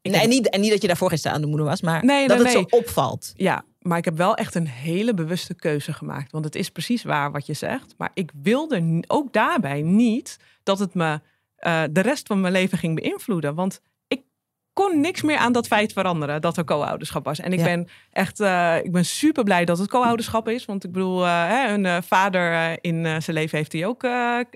Ik Nee, en, niet, en niet dat je daarvoor geen stralende moeder was, maar Nee, dat nee, het nee. zo opvalt. Ja, maar ik heb wel echt een hele bewuste keuze gemaakt. Want het is precies waar wat je zegt. Maar ik wilde ook daarbij niet dat het me eh, de rest van mijn leven ging beïnvloeden. Want kon niks meer aan dat feit veranderen dat er co-ouderschap was. En ik Ja. ben echt, eh, ik ben super blij dat het co-ouderschap is. Want ik bedoel, eh, hè, een eh, vader in zijn leven heeft hij ook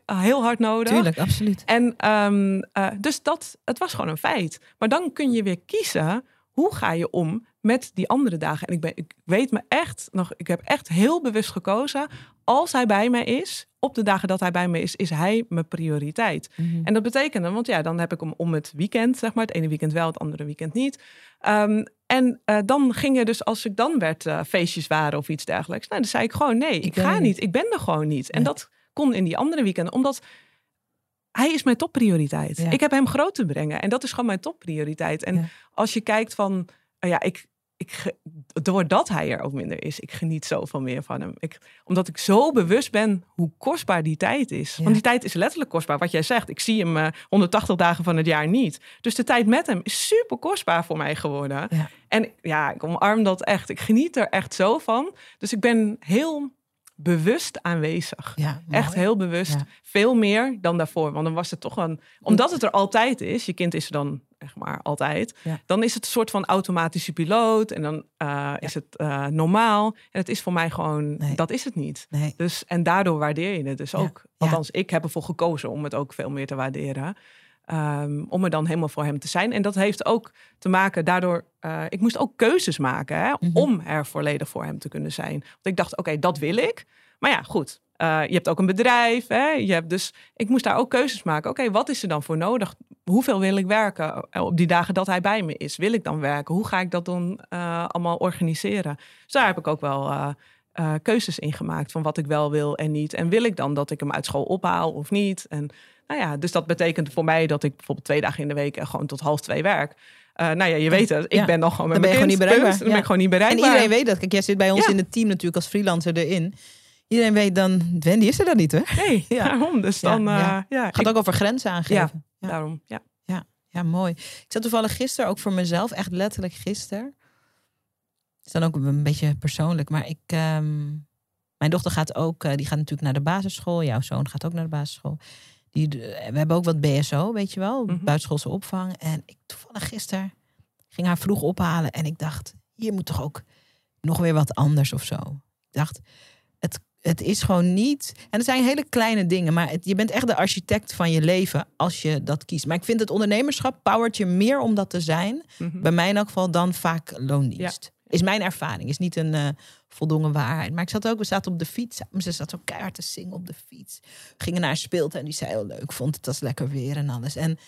heel hard nodig. Tuurlijk, absoluut. En ehm, eh, dus dat, het was gewoon een feit. Maar dan kun je weer kiezen, hoe ga je om met die andere dagen? En ik, ben, ik weet me echt nog, ik heb echt heel bewust gekozen. Als hij bij mij is, op de dagen dat hij bij me is, is hij mijn prioriteit. En dat betekende, want ja, dan heb ik hem om het weekend, zeg maar. Het ene weekend wel, het andere weekend niet. Ehm, en eh, dan ging je dus, als ik dan werd, eh, feestjes waren of iets dergelijks. Nou, dan zei ik gewoon, nee, ik, ga niet. niet. Ik ben er gewoon niet. En dat kon in die andere weekenden, omdat hij is mijn topprioriteit. Ja. Ik heb hem groot te brengen en dat is gewoon mijn topprioriteit. En Ja. als je kijkt van, oh ja, ik, ik, doordat hij er ook minder is, ik geniet zoveel meer van hem. Ik, omdat ik zo bewust ben hoe kostbaar die tijd is. Ja. Want die tijd is letterlijk kostbaar. Wat jij zegt, ik zie hem eh, 180 dagen van het jaar niet. Dus de tijd met hem is super kostbaar voor mij geworden. Ja. En ja, ik omarm dat echt. Ik geniet er echt zo van. Dus ik ben heel bewust aanwezig. Ja, Echt heel bewust. Veel meer dan daarvoor. Want dan was het toch een. Omdat het er altijd is. Je kind is er dan zeg maar, altijd. Ja. Dan is het een soort van automatische piloot. En dan eh, is het eh, normaal. En het is voor mij gewoon, Nee. dat is het niet. Nee. Dus, en daardoor waardeer je het dus Ja. ook. Althans, ik heb ervoor gekozen om het ook veel meer te waarderen. Ehm, om er dan helemaal voor hem te zijn. En dat heeft ook te maken daardoor. eh, ik moest ook keuzes maken hè, Mhm. om er volledig voor hem te kunnen zijn. Want ik dacht, oké, dat wil ik. Maar ja, goed. eh, je hebt ook een bedrijf. Hè, je hebt dus, ik moest daar ook keuzes maken. Oké, wat is er dan voor nodig? Hoeveel wil ik werken eh, op die dagen dat hij bij me is? Wil ik dan werken? Hoe ga ik dat dan eh, allemaal organiseren? Dus daar heb ik ook wel keuzes in gemaakt van wat ik wel wil en niet. En wil ik dan dat ik hem uit school ophaal of niet? En nou ja, dus dat betekent voor mij dat ik bijvoorbeeld twee dagen in de week gewoon tot half twee werk. Nou ja, je weet het. Ik Ja. ben dan gewoon met Dan ben je mijn gewoon niet kind, bereikbaar. punt. Dan ben ik gewoon niet En bereikbaar. iedereen weet dat. Kijk, jij zit bij ons Ja. in het team natuurlijk als freelancer erin. Iedereen weet dan, Wendy is er dan niet, hè? Nee, Ja. daarom. Dus Ja, dan, eh, ja. ja, Gaat ik- ook over grenzen aangeven. Ja. daarom. Ja. Ja, mooi. Ik zat toevallig gisteren ook voor mezelf, echt letterlijk gisteren. Het is dan ook een beetje persoonlijk, maar ik. ehm, mijn dochter gaat ook, eh, die gaat natuurlijk naar de basisschool. Jouw zoon gaat ook naar de basisschool. Die, we hebben ook wat BSO, weet je wel, Mhm. buitenschoolse opvang. En ik toevallig gisteren ging haar vroeg ophalen en ik dacht, hier moet toch ook nog weer wat anders of zo. Ik dacht, het, is gewoon niet. En het zijn hele kleine dingen, maar het- je bent echt de architect van je leven als je dat kiest. Maar ik vind het ondernemerschap powert je meer om dat te zijn, Mhm. bij mij in elk geval, dan vaak loondienst. Is mijn ervaring, is niet een eh voldongen waarheid. Maar ik zat ook, we zaten op de fiets. Ze zat zo keihard te zingen op de fiets. We gingen naar een speeltuin, die zei heel leuk. Vond het als lekker weer en alles. En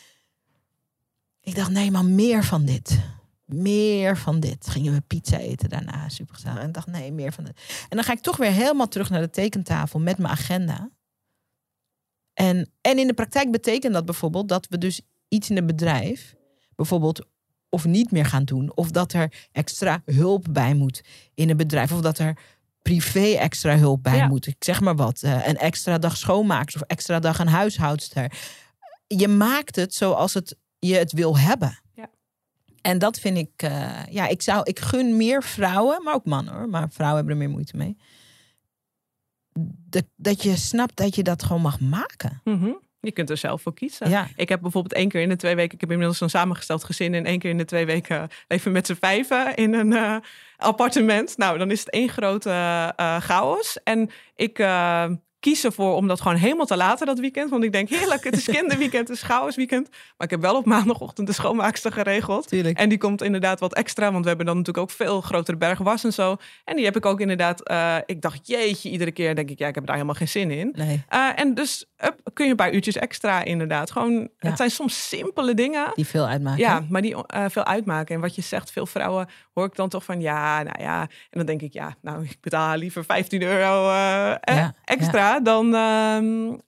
ik dacht, nee, maar meer van dit. Meer van dit. Gingen we pizza eten daarna, super gezellig. En ik dacht, nee, meer van dit. En dan ga ik toch weer helemaal terug naar de tekentafel met mijn agenda. En, en in de praktijk betekent dat bijvoorbeeld dat we dus iets in het bedrijf, bijvoorbeeld of niet meer gaan doen, of dat er extra hulp bij moet in het bedrijf, of dat er privé extra hulp bij Ja. moet. Ik zeg maar wat, eh, een extra dag schoonmaakster of extra dag een huishoudster. Je maakt het zoals het, je het wil hebben. En dat vind ik, eh, ja, ik zou, ik gun meer vrouwen, maar ook mannen hoor, maar vrouwen hebben er meer moeite mee. Dat, dat je snapt dat je dat gewoon mag maken. Mhm. Je kunt er zelf voor kiezen. Ja. Ik heb bijvoorbeeld één keer in de twee weken, ik heb inmiddels een samengesteld gezin en één keer in de twee weken even met z'n vijven in een eh, appartement. Nou, dan is het één grote eh, chaos. En ik eh, kies ervoor om dat gewoon helemaal te laten dat weekend. Want ik denk, heerlijk, het is kinderweekend, het is chaosweekend. Maar ik heb wel op maandagochtend de schoonmaakster geregeld. Tuurlijk. En die komt inderdaad wat extra, want we hebben dan natuurlijk ook veel grotere bergen was en zo. En die heb ik ook inderdaad, eh, ik dacht, jeetje, iedere keer denk ik, ja, ik heb daar helemaal geen zin in. Nee, Uh, en dus up, kun je een paar uurtjes extra inderdaad. Gewoon, Ja. Het zijn soms simpele dingen. die veel uitmaken. Ja, maar die uh, veel uitmaken. En wat je zegt, veel vrouwen hoor ik dan toch van ja, nou ja. En dan denk ik, ja, nou, ik betaal liever 15 euro Ja, Dan, uh,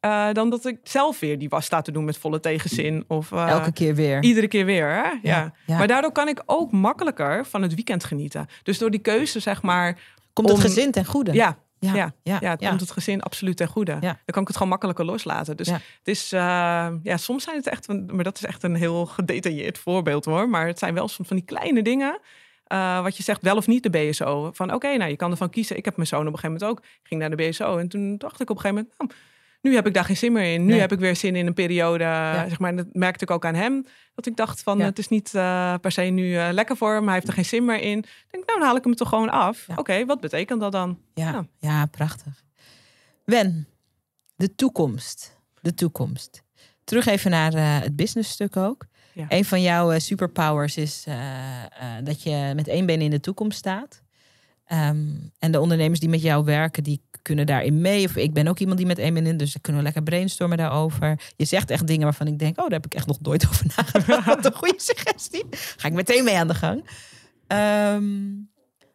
uh, dan dat ik zelf weer die was sta te doen met volle tegenzin. Of, uh, Elke keer weer. Iedere keer weer, hè? Ja. Ja, ja. Maar daardoor kan ik ook makkelijker van het weekend genieten. Dus door die keuze, zeg maar. Komt het om- gezin ten goede. Ja, ja, ja, ja, ja, het ja. komt het gezin absoluut ten goede. Ja. Dan kan ik het gewoon makkelijker loslaten. Dus het is, uh, ja, soms zijn het echt, maar dat is echt een heel gedetailleerd voorbeeld hoor. Maar het zijn wel soms van die kleine dingen. Uh, wat je zegt, wel of niet de BSO. Van oké, nou je kan ervan kiezen. Ik heb mijn zoon op een gegeven moment ook. Ging naar de BSO en toen dacht ik op een gegeven moment, nou, nu heb ik daar geen zin meer in. Nu Nee. heb ik weer zin in een periode. Zeg maar, en dat merkte ik ook aan hem. Dat ik dacht van, Ja. het is niet uh, per se nu uh, lekker voor hem. Hij heeft er geen zin meer in. Ik denk, nou dan haal ik hem toch gewoon af. Ja. Oké, wat betekent dat dan? Ja, Ja. ja. prachtig. Wen, de toekomst. De toekomst. Terug even naar eh, het businessstuk ook. Een van jouw eh, superpowers is eh, eh, dat je met één been in de toekomst staat. Ehm, en de ondernemers die met jou werken, die kunnen daarin mee. Of ik ben ook iemand die met één been in, dus dan kunnen we lekker brainstormen daarover. Je zegt echt dingen waarvan ik denk, oh, daar heb ik echt nog nooit over nagedacht. Wat een goede suggestie. Ga ik meteen mee aan de gang. Ehm,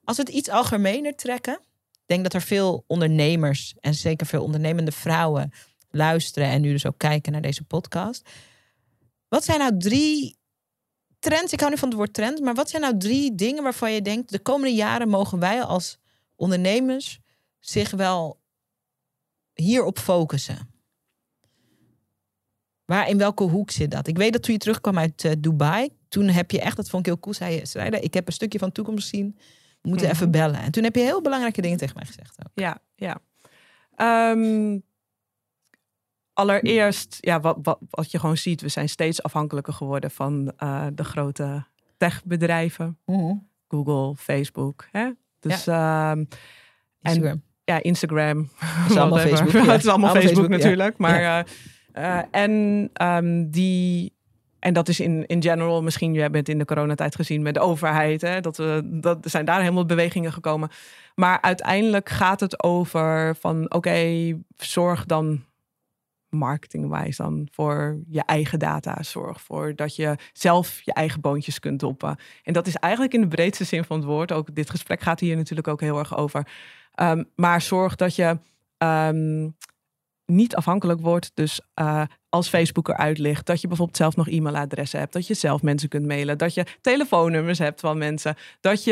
als we het iets algemener trekken. Denk dat er veel ondernemers en zeker veel ondernemende vrouwen luisteren en nu dus ook kijken naar deze podcast. Wat zijn nou drie trends? Ik hou nu van het woord trend, maar wat zijn nou drie dingen waarvan je denkt de komende jaren mogen wij als ondernemers zich wel hierop focussen? Waar in welke hoek zit dat? Ik weet dat toen je terugkwam uit uh, Dubai, toen heb je echt, dat vond ik heel cool, zei je, ik heb een stukje van toekomst gezien, we moeten Mhm. even bellen. En toen heb je heel belangrijke dingen tegen mij gezegd. Ook. Ja, ja. Um, allereerst, ja, wat, wat, wat je gewoon ziet, we zijn steeds afhankelijker geworden van uh, de grote techbedrijven. Mhm. Google, Facebook. Hè? Dus, ehm, Instagram. En, ja, Instagram. is allemaal. Facebook, ja. het is allemaal, Allemaal Facebook, Facebook, ja. natuurlijk. Maar, eh, eh, en ehm, die... En dat is in, in general, misschien, jij bent in de coronatijd gezien met de overheid. Hè, dat we, dat zijn daar helemaal bewegingen gekomen. Maar uiteindelijk gaat het over van oké, zorg dan marketingwijs dan voor je eigen data. Zorg voor dat je zelf je eigen boontjes kunt doppen. En dat is eigenlijk in de breedste zin van het woord. Ook dit gesprek gaat hier natuurlijk ook heel erg over. Um, maar zorg dat je um, niet afhankelijk wordt. Dus uh, als Facebook eruit ligt, dat je bijvoorbeeld zelf nog e-mailadressen hebt, dat je zelf mensen kunt mailen, dat je telefoonnummers hebt van mensen, dat je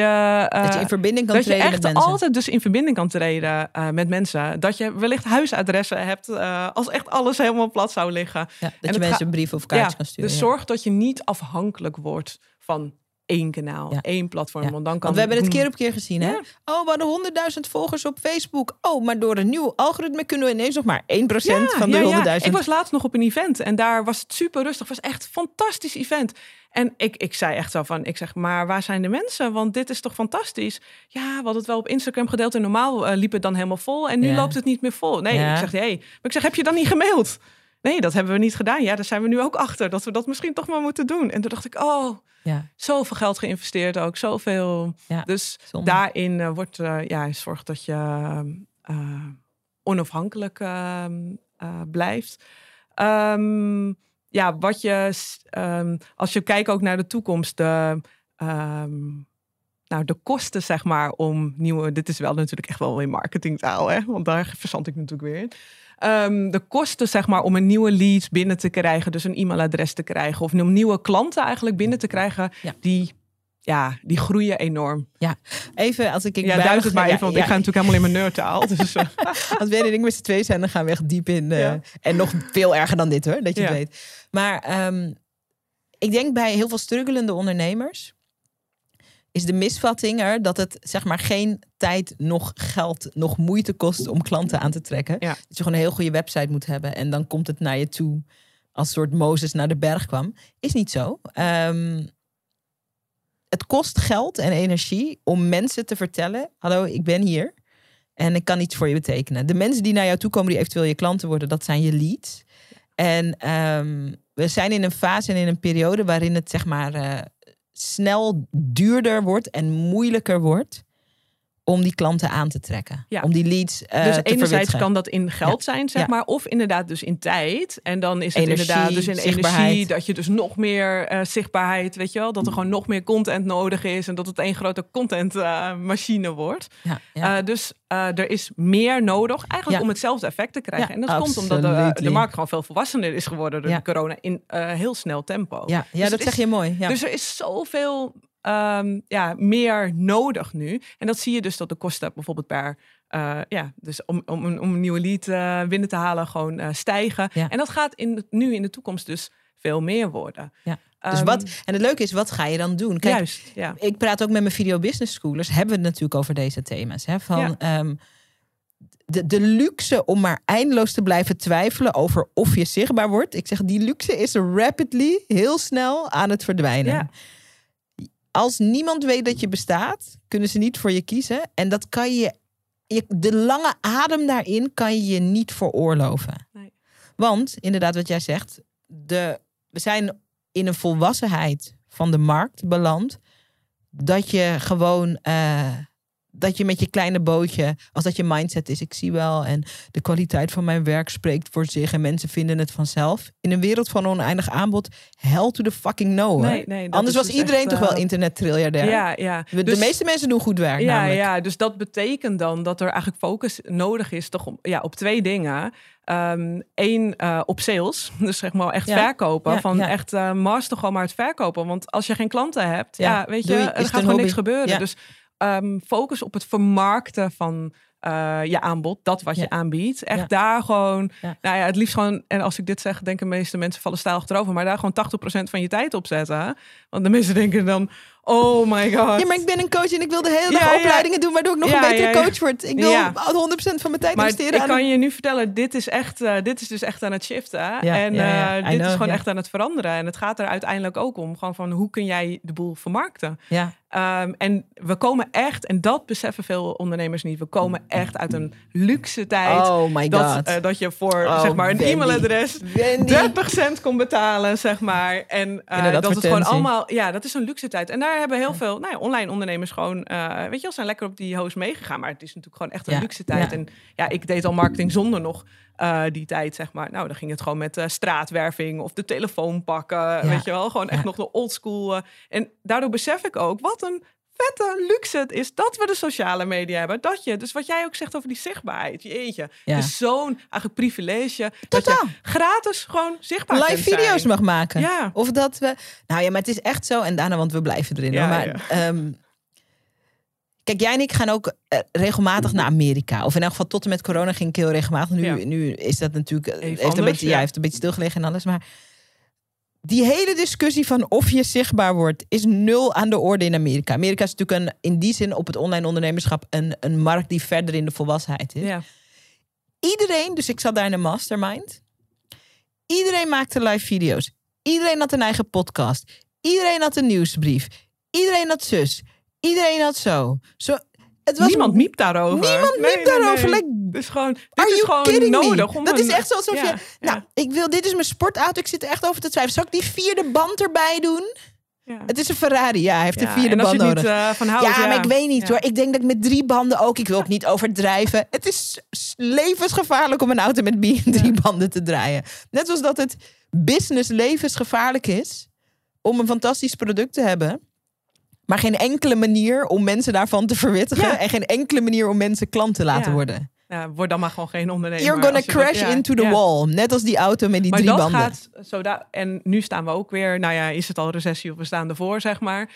uh, dat je in verbinding kan dat treden je echt met mensen. altijd dus in verbinding kan treden uh, met mensen, dat je wellicht huisadressen hebt als echt alles helemaal plat zou liggen. Ja, dat en je mensen een brief of kaartjes ja, kan sturen. Dus ja. zorg dat je niet afhankelijk wordt van één kanaal, ja. één platform. Ja. Want, dan kan want we hebben het keer op keer gezien. Hè? Ja. Oh, we hadden honderdduizend volgers op Facebook. Oh, maar door een nieuw algoritme kunnen we ineens nog maar 1% ja, van de honderdduizend. Ik was laatst nog op een event en daar was het super rustig. Het was echt een fantastisch event. En ik, ik zei echt zo van, ik zeg, maar waar zijn de mensen? Want dit is toch fantastisch? Ja, we hadden het wel op Instagram gedeeld en normaal uh, liep het dan helemaal vol. En nu loopt het niet meer vol. Nee, ik zeg, hé. Hey. Maar ik zeg, heb je dan niet gemaild? Nee, dat hebben we niet gedaan. Ja, daar zijn we nu ook achter. Dat we dat misschien toch maar moeten doen. En toen dacht ik, oh, ja. zoveel geld geïnvesteerd ook. Zoveel. Ja, dus zonde. daarin uh, wordt, uh, ja, zorg dat je uh, onafhankelijk blijft. Um, ja, wat je, um, als je kijkt ook naar de toekomst, de, um, nou, de kosten, zeg maar, om nieuwe. Dit is wel natuurlijk echt wel in marketingtaal, hè? Want daar verzand ik natuurlijk weer in. Um, de kosten, zeg maar, om een nieuwe lead binnen te krijgen, dus een e-mailadres te krijgen, of om nieuwe klanten eigenlijk binnen te krijgen, ja. die, ja, die groeien enorm. Ja, even als ik. ik ja, duid het maar even, want ja, ik ga natuurlijk helemaal in mijn nerdtaal. Dus, uh. als we en ik met z'n twee zijn, dan gaan we echt diep in. Uh, ja. En nog veel erger dan dit hoor, dat je het weet. Maar um, ik denk bij heel veel struggelende ondernemers is de misvatting er dat het zeg maar geen tijd, nog geld, nog moeite kost om klanten aan te trekken. Ja. Dat je gewoon een heel goede website moet hebben en dan komt het naar je toe als soort Mozes naar de berg kwam. Is niet zo. Um, het kost geld en energie om mensen te vertellen: hallo, ik ben hier en ik kan iets voor je betekenen. De mensen die naar jou toe komen, die eventueel je klanten worden, dat zijn je leads. En um, we zijn in een fase en in een periode waarin het zeg maar uh, snel duurder wordt en moeilijker wordt om die klanten aan te trekken. Ja. Om die leads uh, Dus te enerzijds verwittigen. kan dat in geld Ja. zijn, zeg Ja. maar. Of inderdaad dus in tijd. En dan is het Energie, inderdaad dus in energie. Dat je dus nog meer eh, zichtbaarheid, weet je wel. Dat er gewoon nog meer content nodig is. En dat het één grote contentmachine wordt. Ja, ja. Eh, dus eh, er is meer nodig eigenlijk om hetzelfde effect te krijgen. Ja, en dat komt omdat de, de markt gewoon veel volwassener is geworden door corona. In eh, heel snel tempo. ja, ja Dus dat zeg je mooi. Ja. Dus er is zoveel ehm, ja, meer nodig nu. En dat zie je dus dat de kosten bijvoorbeeld per... eh, ja, dus om, om, een- om een nieuwe lead eh, binnen te halen gewoon eh, stijgen. Ja. En dat gaat in, de- nu in de toekomst dus veel meer worden. Ja. dus Ehm, wat, en het leuke is, wat ga je dan doen? Kijk, Juist, ja. ik praat ook met mijn video business schoolers. Hebben we het natuurlijk over deze thema's. Hè? Van, Ja. ehm, de, de luxe om maar eindeloos te blijven twijfelen over of je zichtbaar wordt. Ik zeg, die luxe is rapidly, heel snel aan het verdwijnen. Als niemand weet dat je bestaat, kunnen ze niet voor je kiezen. En dat kan je, je de lange adem daarin kan je je niet veroorloven. Nee. Want, inderdaad wat jij zegt, de, we zijn in een volwassenheid van de markt beland. Dat je gewoon, eh, dat je met je kleine bootje, als dat je mindset is, ik zie wel. En de kwaliteit van mijn werk spreekt voor zich en mensen vinden het vanzelf. In een wereld van oneindig aanbod, hell to the fucking no. Nee, nee, Anders was dus iedereen echt, toch wel eh, internet triljardair. Ja, ja. De Dus- meeste mensen doen goed werk Ja, namelijk. ja, dus dat betekent dan dat er eigenlijk focus nodig is toch op, ja, op twee dingen. Eén, op sales. Dus zeg maar echt Ja. verkopen. Ja, van ja. echt eh master gewoon maar het verkopen. Want als je geen klanten hebt, ja, weet je, er gaat gewoon niks gebeuren. Dus ehm, focus op het vermarkten van eh, je aanbod, dat wat Ja. je aanbiedt. Echt Ja. daar gewoon, Ja. nou ja, het liefst gewoon, en als ik dit zeg, denken de meeste mensen vallen stijl achterover, maar daar gewoon 80% van je tijd op zetten. Want de mensen denken dan, Oh my god. Ja, maar ik ben een coach en ik wil de hele dag Ja, opleidingen doen, waardoor ik nog een betere coach word. Ik wil Ja. 100% van mijn tijd Maar investeren ik aan kan een- je nu vertellen, dit is, echt, eh, dit is dus echt aan het shiften. en eh, dit know, is gewoon echt aan het veranderen. En het gaat er uiteindelijk ook om. Gewoon van hoe kun jij de boel vermarkten? Ja, Ehm, en we komen echt, en dat beseffen veel ondernemers niet, we komen echt uit een luxe tijd. Oh my dat, god. eh, dat je voor Oh, zeg maar een e-mailadres Wendy. 30 cent kon betalen, zeg maar. En dat het gewoon allemaal, ja, dat is een luxe tijd. En daar hebben heel veel nou ja, online ondernemers gewoon, eh, weet je wel, zijn lekker op die host meegegaan. Maar het is natuurlijk gewoon echt een Ja, luxe tijd. ja. En ja, ik deed al marketing zonder nog eh, die tijd, zeg maar. Nou, dan ging het gewoon met eh, straatwerving of de telefoon pakken, weet je wel. Gewoon echt nog de oldschool. eh en daardoor besef ik ook wat een vette luxe het is dat we de sociale media hebben. Dat je, dus wat jij ook zegt over die zichtbaarheid, jeetje. Ja. Het is zo'n eigenlijk privilege dat Totaal. je gratis gewoon zichtbaar live kunt zijn. video's mag maken. Ja. Of dat we. Nou ja, maar het is echt zo. En daarna, want we blijven erin. Ja, hoor. Maar, ehm, kijk, jij en ik gaan ook eh, regelmatig naar Amerika. Of in elk geval tot en met corona ging ik heel regelmatig. Nu, Ja. nu is dat natuurlijk. eh, heeft, een beetje, ja. ja. heeft een beetje stilgelegen en alles. Maar die hele discussie van of je zichtbaar wordt, is nul aan de orde in Amerika. Amerika is natuurlijk een, in die zin op het online ondernemerschap een, een markt die verder in de volwassenheid is. Ja. Iedereen, dus ik zat daar in een mastermind. Iedereen maakte live video's. Iedereen had een eigen podcast. Iedereen had een nieuwsbrief. Iedereen had zus. Iedereen had zo. zo het was Niemand miept daarover. Niemand Nee, nee, daarover. nee. Het is gewoon, dit Are is you gewoon kidding nodig. me? Om Dat is echt zo alsof Ja, je... Nou, ja, ik wil... Dit is mijn sportauto. Ik zit er echt over te twijfelen. Zal ik die vierde band erbij doen? ja. Het is een Ferrari. Ja, hij heeft een vierde en als band je nodig. niet eh, van houdt, ja, maar ik weet niet hoor. Ik denk dat ik met drie banden ook. Ik wil ook niet overdrijven. Het is levensgevaarlijk om een auto met drie banden te draaien. Net zoals dat het business levensgevaarlijk is om een fantastisch product te hebben. Maar geen enkele manier om mensen daarvan te verwittigen. Ja. En geen enkele manier om mensen klant te laten Ja. worden. Ja, word dan maar gewoon geen ondernemer. You're gonna dat- crash into the wall. Net als die auto met die Maar drie dat banden. gaat zo en nu staan we ook weer, nou ja, is het al recessie of we staan ervoor, zeg maar.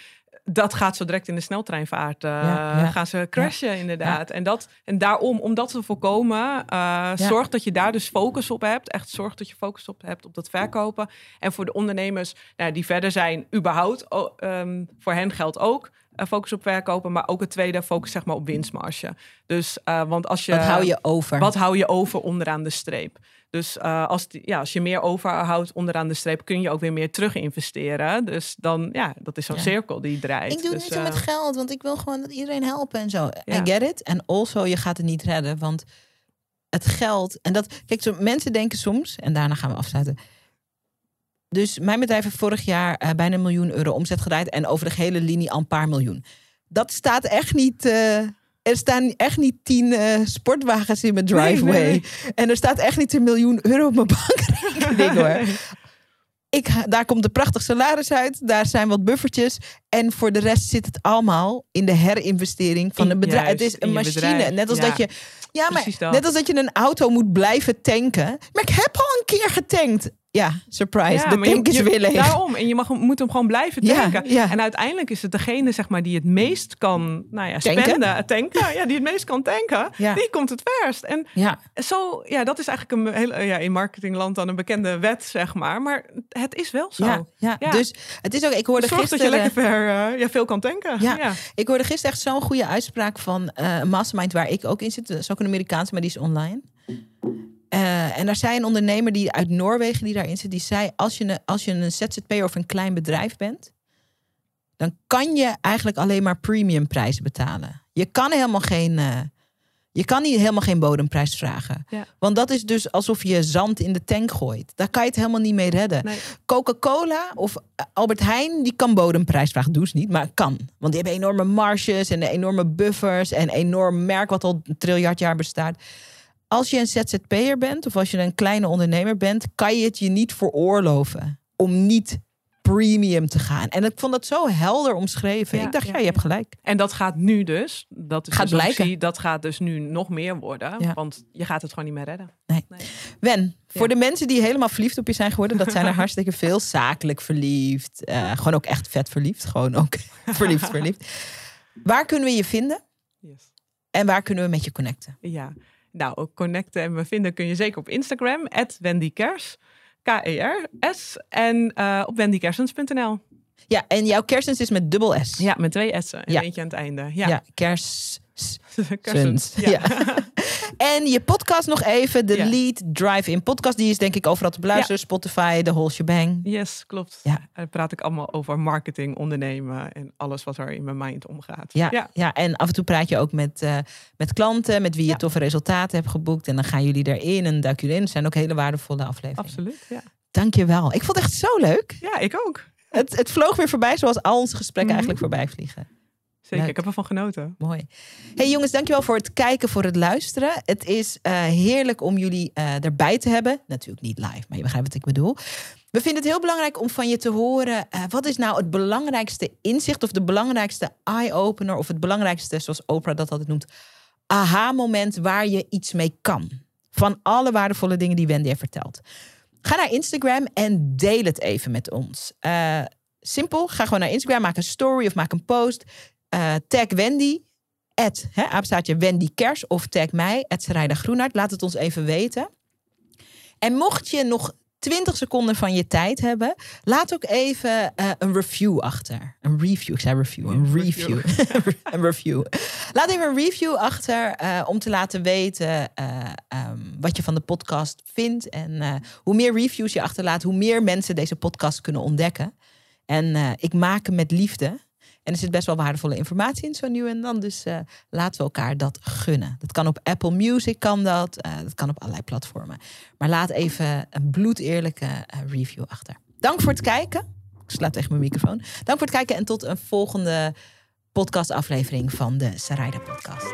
Dat gaat zo direct in de sneltreinvaart. Ja, ja. Gaan ze crashen, inderdaad. En, dat, en daarom, om dat te voorkomen, eh, zorg dat je daar dus focus op hebt. Echt zorg dat je focus op hebt op dat verkopen. En voor de ondernemers nou, die verder zijn, überhaupt, oh, ehm, voor hen geldt ook. eh, focus op verkopen, maar ook het tweede, focus zeg maar op winstmarge. Dus, want als je. Wat hou je over? Wat hou je over onderaan de streep? Dus eh, als, die- ja, als je meer overhoudt onderaan de streep, kun je ook weer meer terug investeren. Dus dan, ja, dat is zo'n Ja. cirkel die draait. Ik doe het dus, niet met eh, geld, want ik wil gewoon dat iedereen helpen en zo. Ja. I get it. En also, je gaat het niet redden, want het geld... En dat, kijk, zo, mensen denken soms, en daarna gaan we afsluiten... Dus mijn bedrijf heeft vorig jaar eh, bijna een miljoen euro omzet gedraaid... en over de gehele linie al een paar miljoen. Dat staat echt niet... er staan echt niet tien eh, sportwagens in mijn nee, driveway. nee. En er staat echt niet een miljoen euro op mijn bankrekening hoor. Ik, daar komt een prachtig salaris uit. Daar zijn wat buffertjes. En voor de rest zit het allemaal in de herinvestering van een bedrijf. juist, het is een machine. bedrijf. Net als Ja. dat je. Ja, maar net als dat je een auto moet blijven tanken. Maar ik heb al een keer getankt. Ja, surprise. Ja, de tank is weer leeg. Daarom. En je mag, moet hem gewoon blijven tanken. ja. En uiteindelijk is het degene zeg maar, die het meest kan nou ja, Tanken? spenden, tanken. Ja, die het meest kan tanken. Die komt het verst. En Ja, zo, ja, dat is eigenlijk een hele, ja, in marketingland dan een bekende wet, zeg maar. Maar het is wel zo. ja. Dus het is ook. Ik hoorde Zorg dat gisteren. je lekker ver, eh, ja, veel kan tanken. Ja. Ik hoorde gisteren echt zo'n goede uitspraak van eh, een mastermind waar ik ook in zit. Dat is ook een Amerikaanse, maar die is online. Eh, en daar zei een ondernemer die uit Noorwegen die daarin zit, die zei: als je, een, als je een ZZP'er of een klein bedrijf bent, dan kan je eigenlijk alleen maar premium prijzen betalen. Je kan helemaal geen, eh, je kan niet helemaal geen bodemprijs vragen. Ja. Want dat is dus alsof je zand in de tank gooit. Daar kan je het helemaal niet mee redden. Nee. Coca-Cola of Albert Heijn, die kan bodemprijs vragen. Doe ze niet, maar kan. Want die hebben enorme marges en enorme buffers en een enorm merk wat al een triljard jaar bestaat. Als je een ZZP'er bent of als je een kleine ondernemer bent, kan je het je niet veroorloven om niet premium te gaan. En ik vond dat zo helder omschreven. Ja, ik dacht, ja, ja, je hebt gelijk. En dat gaat nu dus, dat is Gaat dus blijken. dat gaat dus nu nog meer worden. Ja. Want je gaat het gewoon niet meer redden. Nee. Nee. Wen, voor de mensen die helemaal verliefd op je zijn geworden, dat zijn er hartstikke veel. Zakelijk verliefd, eh, gewoon ook echt vet verliefd, gewoon ook verliefd verliefd. Waar kunnen we je vinden Yes. en waar kunnen we met je connecten? Ja, nou, ook connecten en me vinden kun je zeker op Instagram, Wendy Kers, K-E-R-S, en eh, op wendykersens.nl. Ja, en jouw kersens is met dubbel S. Ja, met twee S'en en Ja. eentje aan het einde. Ja, Ja, kers. Kersens. Ja. En je podcast nog even, de. Lead Drive-In podcast. Die is denk ik overal te beluisteren. Spotify, de whole shebang. Yes, klopt. Ja. Daar praat ik allemaal over marketing, ondernemen en alles wat er in mijn mind omgaat. Ja, ja. ja. en af en toe praat je ook met, eh, met klanten, met wie je toffe resultaten hebt geboekt. En dan gaan jullie erin en duiken jullie in. Het zijn ook hele waardevolle afleveringen. absoluut. Ja. Dank je wel. Ik vond het echt zo leuk. ja, ik ook. Het, het vloog weer voorbij zoals al onze gesprekken Mhm. eigenlijk voorbij vliegen. Zeker, Leuk. ik heb ervan genoten. Mooi. Hey jongens, dankjewel voor het kijken, voor het luisteren. Het is eh, heerlijk om jullie eh, erbij te hebben. Natuurlijk niet live, maar je begrijpt wat ik bedoel. We vinden het heel belangrijk om van je te horen... eh, wat is nou het belangrijkste inzicht of de belangrijkste eye-opener... of het belangrijkste, zoals Oprah dat altijd noemt... aha-moment waar je iets mee kan. Van alle waardevolle dingen die Wendy heeft verteld. Ga naar Instagram en deel het even met ons. Simpel, ga gewoon naar Instagram, maak een story of maak een post... Eh, tag Wendy, at, hè, Wendy Kers of tag mij, at Sarayda Groenhart. Laat het ons even weten. En mocht je nog 20 seconden van je tijd hebben, laat ook even eh, een review achter. Een review, ik zei review, een review. een review. Laat even een review achter eh, om te laten weten eh, ehm, wat je van de podcast vindt. En hoe meer reviews je achterlaat, hoe meer mensen deze podcast kunnen ontdekken. En ik maak hem met liefde. En er zit best wel waardevolle informatie in zo nu en dan. Dus eh, laten we elkaar dat gunnen. Dat kan op Apple Music, kan dat. Eh, dat kan op allerlei platformen. Maar laat even een bloedeerlijke eh, review achter. Dank voor het kijken. Ik sla tegen mijn microfoon. Dank voor het kijken en tot een volgende podcastaflevering van de Sarayda Podcast.